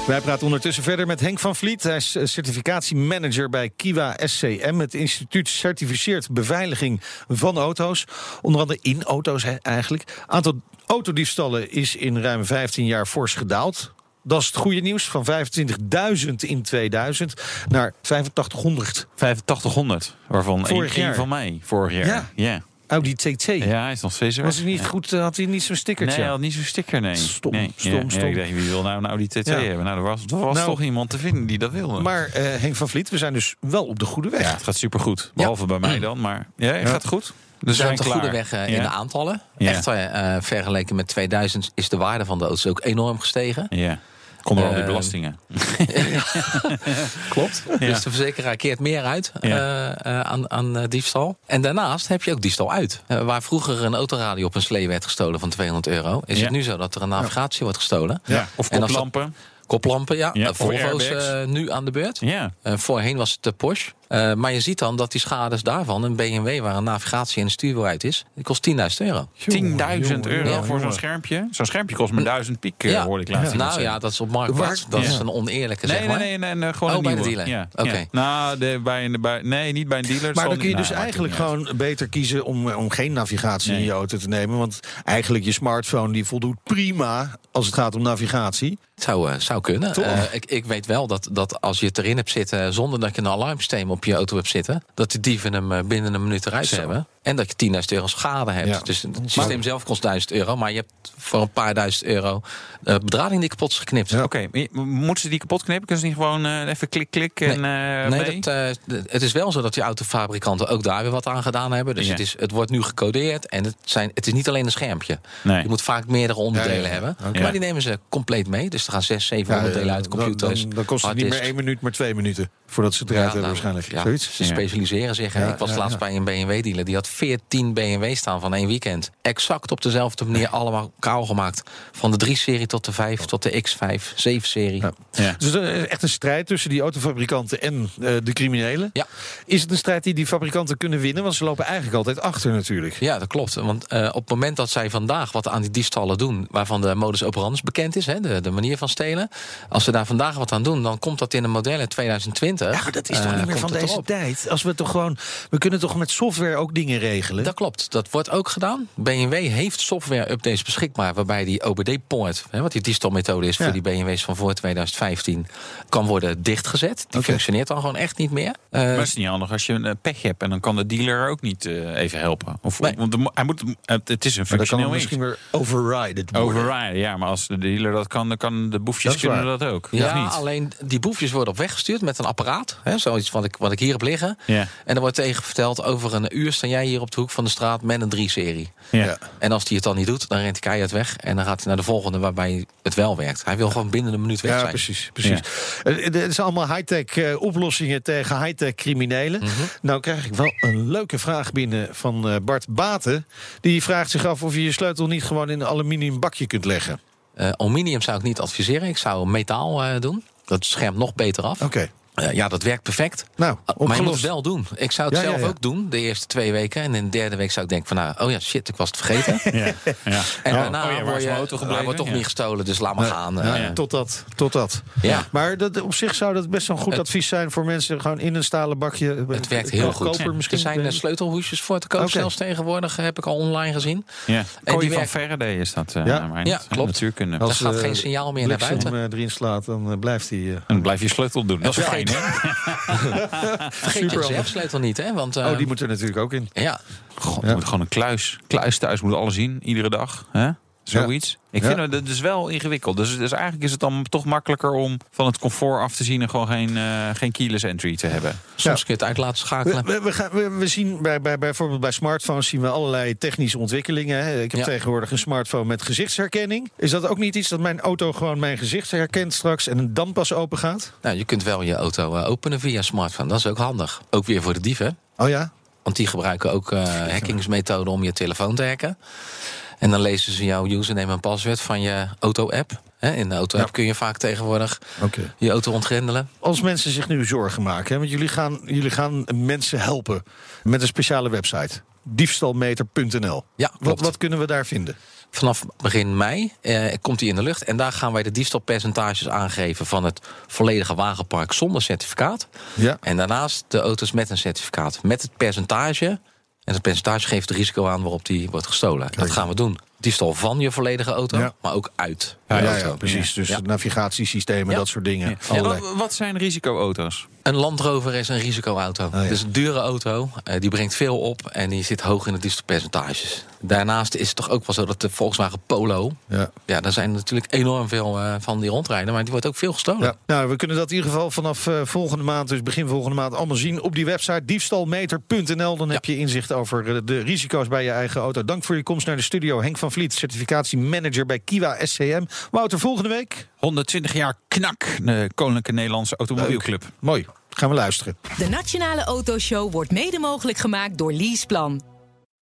Wij praten ondertussen verder met Henk van Vliet. Hij is eh, certificatiemanager bij Kiwa SCM. Het instituut certificeert beveiliging van auto's. Onder andere in auto's hè, eigenlijk. Aantal autodiefstallen is in ruim 15 jaar fors gedaald. Dat is het goede nieuws. Van 25.000 in 2000 naar 8500. 8500, waarvan Vorig één, jaar. van mij vorig jaar. Ja. ja. Audi TT. Ja, hij is nog steeds er. Was hij niet goed? eh, Had hij niet zo'n Nee, stickertje? hij had niet zo'n sticker, nee. Stom, nee. stom, ja, ja, stom. ik dacht, wie wil nou een Audi TT hebben? Nou, er was, er was Nou. toch iemand te vinden die dat wilde. Maar eh, Henk van Vliet, we zijn dus wel op de goede weg. ja, het gaat supergoed. Behalve bij mij dan, maar ja, het gaat goed. We Dus zijn op de goede weg in Ja. de aantallen. Ja. Echt eh, vergeleken met 2000 is de waarde van de auto's ook enorm gestegen. Ja. Komt door al die Eh, belastingen. [LAUGHS] [LAUGHS] Klopt. Ja. Dus de verzekeraar keert meer uit eh, eh, aan, aan diefstal. En daarnaast heb je ook diefstal uit. Waar vroeger een autoradio op een slee werd gestolen van 200 euro... is het nu zo dat er een navigatie wordt gestolen. Of koplampen. Koplampen, ja. Volvo's nu aan de beurt. Ja. Voorheen was het de Porsche. Eh, maar je ziet dan dat die schades daarvan, een BMW waar een navigatie en een stuurwiel uit is, die kost 10.000 euro. 10.000 euro Ja, voor zo'n schermpje? Zo'n schermpje kost me 1000 piek, eh, Ja. hoorde ik laatst. Nou zeggen. ja, dat is op marktplaats. Dat is een oneerlijke, Nee, zeg nee, maar. nee, nee, nee, gewoon Oh, een bij de nieuwe. dealer. Ja, Oké. ja. Nou, de, bij, een- bij, nee, niet bij een dealer. Maar dan kun je dus nou, eigenlijk gewoon beter kiezen om, om geen navigatie in je auto te nemen. Want eigenlijk je smartphone die voldoet prima als het gaat om navigatie. Zou, eh, zou kunnen. Toch? Eh, ik, ik weet wel dat, dat als je het erin hebt zitten zonder dat je een alarmsysteem op je auto hebt zitten, dat de dieven hem eh, binnen een minuut eruit Zo. hebben. En dat je 10.000 euro schade hebt. Ja. Dus het systeem zelf kost 1000 euro, maar je hebt voor een paar duizend euro eh bedrading die kapot is geknipt. Ja. Oké, moeten ze die kapot knippen? Kunnen ze niet gewoon eh, even klik, klik en eh Nee, dat, eh, d- het is wel zo dat die autofabrikanten ook daar weer wat aan gedaan hebben. Dus Ja. het, is, het wordt nu gecodeerd en het, zijn, het is niet alleen een schermpje. Nee. Je moet vaak meerdere onderdelen Ja, ja, ja. hebben. Maar die nemen ze compleet mee. Dus er gaan zes, zeven onderdelen uit, dan, computers. dan, dan kost het niet meer één minuut, maar twee minuten. Voordat ze het eruit hebben nou, waarschijnlijk. ja, Zoiets? Ze specialiseren zich. ik was ja, laatst ja. bij een BMW-dealer. Die had 14 BMW staan van één weekend. Exact op dezelfde manier allemaal kaal gemaakt. Van de 3-serie tot de 5, tot de X5, 7-serie. Ja. Ja. Dus er is echt een strijd tussen die autofabrikanten en eh, de criminelen. Ja. Is het een strijd die die fabrikanten kunnen winnen? Want ze lopen eigenlijk altijd achter natuurlijk. Ja, dat klopt. Want eh, op het moment dat zij vandaag wat aan die diefstallen doen... waarvan de modus operandus bekend is, hè, de, de manier van stelen... als ze daar vandaag wat aan doen, dan komt dat in een model in 2020. Ja, dat is toch eh, niet meer van deze tijd? Als we toch gewoon. We kunnen toch met software ook dingen regelen? Dat klopt, dat wordt ook gedaan. BMW heeft software-updates beschikbaar... waarbij die OBD-poort, wat die diefstalmethode is... Ja. voor die BMW's van voor 2015, kan worden dichtgezet. Die functioneert dan gewoon echt niet meer. Eh, Maar het is niet handig als je een eh, pech hebt en dan kan de dealer ook niet eh, even helpen. Of, Nee. Want de hij moet, het het is een dan kan functioneel het iets. misschien weer overrided worden. Overriden, ja, maar als de dealer dat kan, dan kan de boefjes Dat kunnen dat ook. ja, niet? alleen die boefjes worden op weg gestuurd met een apparaat. Hè, zoiets wat ik, wat ik hier heb liggen. Ja. En er wordt tegen verteld, over een uur sta jij hier op de hoek van de straat met een 3-serie. Ja. Ja. En als hij het dan niet doet, dan rent hij keihard weg. En dan gaat hij naar de volgende waarbij het wel werkt. Hij wil gewoon binnen een minuut weg Ja, zijn. precies. precies. Eh, Het is allemaal high-tech eh, oplossingen tegen high-tech criminelen. Mhm. Nou krijg ik wel een leuke vraag binnen van eh, Bart Baten. Die vraagt zich af of je je sleutel niet gewoon in een aluminium bakje kunt leggen. Eh, aluminium zou ik niet adviseren. Ik zou metaal eh, doen. Dat schermt nog beter af. Oké. Eh, ja, dat werkt perfect. Nou, Ah, maar je moet het wel doen. Ik zou het Ja, zelf ja. ook doen, de eerste twee weken. En in de derde week zou ik denken van, nou, oh ja, shit, ik was het vergeten. [LAUGHS] Ja. Ja. En Oh, daarna oh word je, mijn auto gebleven? wordt toch Ja. niet gestolen, dus laat maar gaan. Ja, Eh, ja. Tot dat, tot dat. Ja. Maar dat, op zich zou dat best wel een goed Het- advies zijn voor mensen gewoon in een stalen bakje. eh, Het werkt heel goed. Koper misschien. Er zijn sleutelhoesjes voor te koop zelfs tegenwoordig, heb ik al online gezien. Ja. Kooi die van Faraday is dat. eh, Ja. maar Ja, niet, klopt. Natuurkunde. Daar Als, gaat eh, geen signaal meer naar buiten. eh, erin slaat, dan blijft hij. En dan blijf je sleutel doen. Dat is fijn, hè? [LAUGHS] Vergeet je super reservesleutel niet, hè? Want, eh, oh, die moet er natuurlijk ook in. ja, God, Ja. je moet gewoon een kluis. Kluis thuis moet alles zien, iedere dag. Hè? Zoiets. Ik Ja. vind het, dat is wel ingewikkeld. Dus, dus eigenlijk is het dan toch makkelijker om van het comfort af te zien en gewoon geen, eh, geen keyless entry te hebben. soms Ja. kun je het uit laten schakelen. We, we, we gaan, we, we zien bij, bij, bijvoorbeeld bij smartphones zien we allerlei technische ontwikkelingen. hè. Ik heb Ja. tegenwoordig een smartphone met gezichtsherkenning. Is dat ook niet iets dat mijn auto gewoon mijn gezicht herkent straks en een dan pas open gaat? Nou, je kunt wel je auto eh, openen via smartphone. Dat is ook handig. Ook weer voor de dieven. Oh ja? Want die gebruiken ook eh hackingsmethoden om je telefoon te hacken. En dan lezen ze jouw username en paswoord van je auto-app. In de auto-app Ja. kun je vaak tegenwoordig je auto ontgrendelen. Als mensen zich nu zorgen maken, hè, want jullie gaan, jullie gaan mensen helpen met een speciale website. Diefstalmeter.nl. Ja, Wat, wat kunnen we daar vinden? Vanaf begin mei eh, komt die in de lucht. En daar gaan wij de diefstalpercentages aangeven van het volledige wagenpark zonder certificaat. Ja. En daarnaast de auto's met een certificaat. Met het percentage. En het percentage geeft het risico aan waarop die wordt gestolen. Dat gaan we doen. Diefstal van je volledige auto, Ja. maar ook uit Ja, ja, precies. Dus Ja. navigatiesystemen, Ja. dat soort dingen. Wat- zijn risicoauto's? Een Land Rover is een risicoauto. Oh, ja. Het is een dure auto. eh, die brengt veel op en die zit hoog in de diefstalpercentages. Daarnaast is het toch ook wel zo dat de Volkswagen Polo... Ja. Ja, daar zijn natuurlijk enorm veel eh, van die rondrijden. Maar die wordt ook veel gestolen. Ja. Nou, we kunnen dat in ieder geval vanaf eh, volgende maand, dus begin volgende maand, allemaal zien op die website diefstalmeter.nl. Dan heb je inzicht over de risico's bij je eigen auto. Dank voor je komst naar de studio. Henk van Vliet, certificatiemanager bij Kiwa SCM. Wouter, volgende week? 120 jaar knak, de Koninklijke Nederlandse Automobielclub. Mooi. Gaan we luisteren. De Nationale Autoshow wordt mede mogelijk gemaakt door Leaseplan.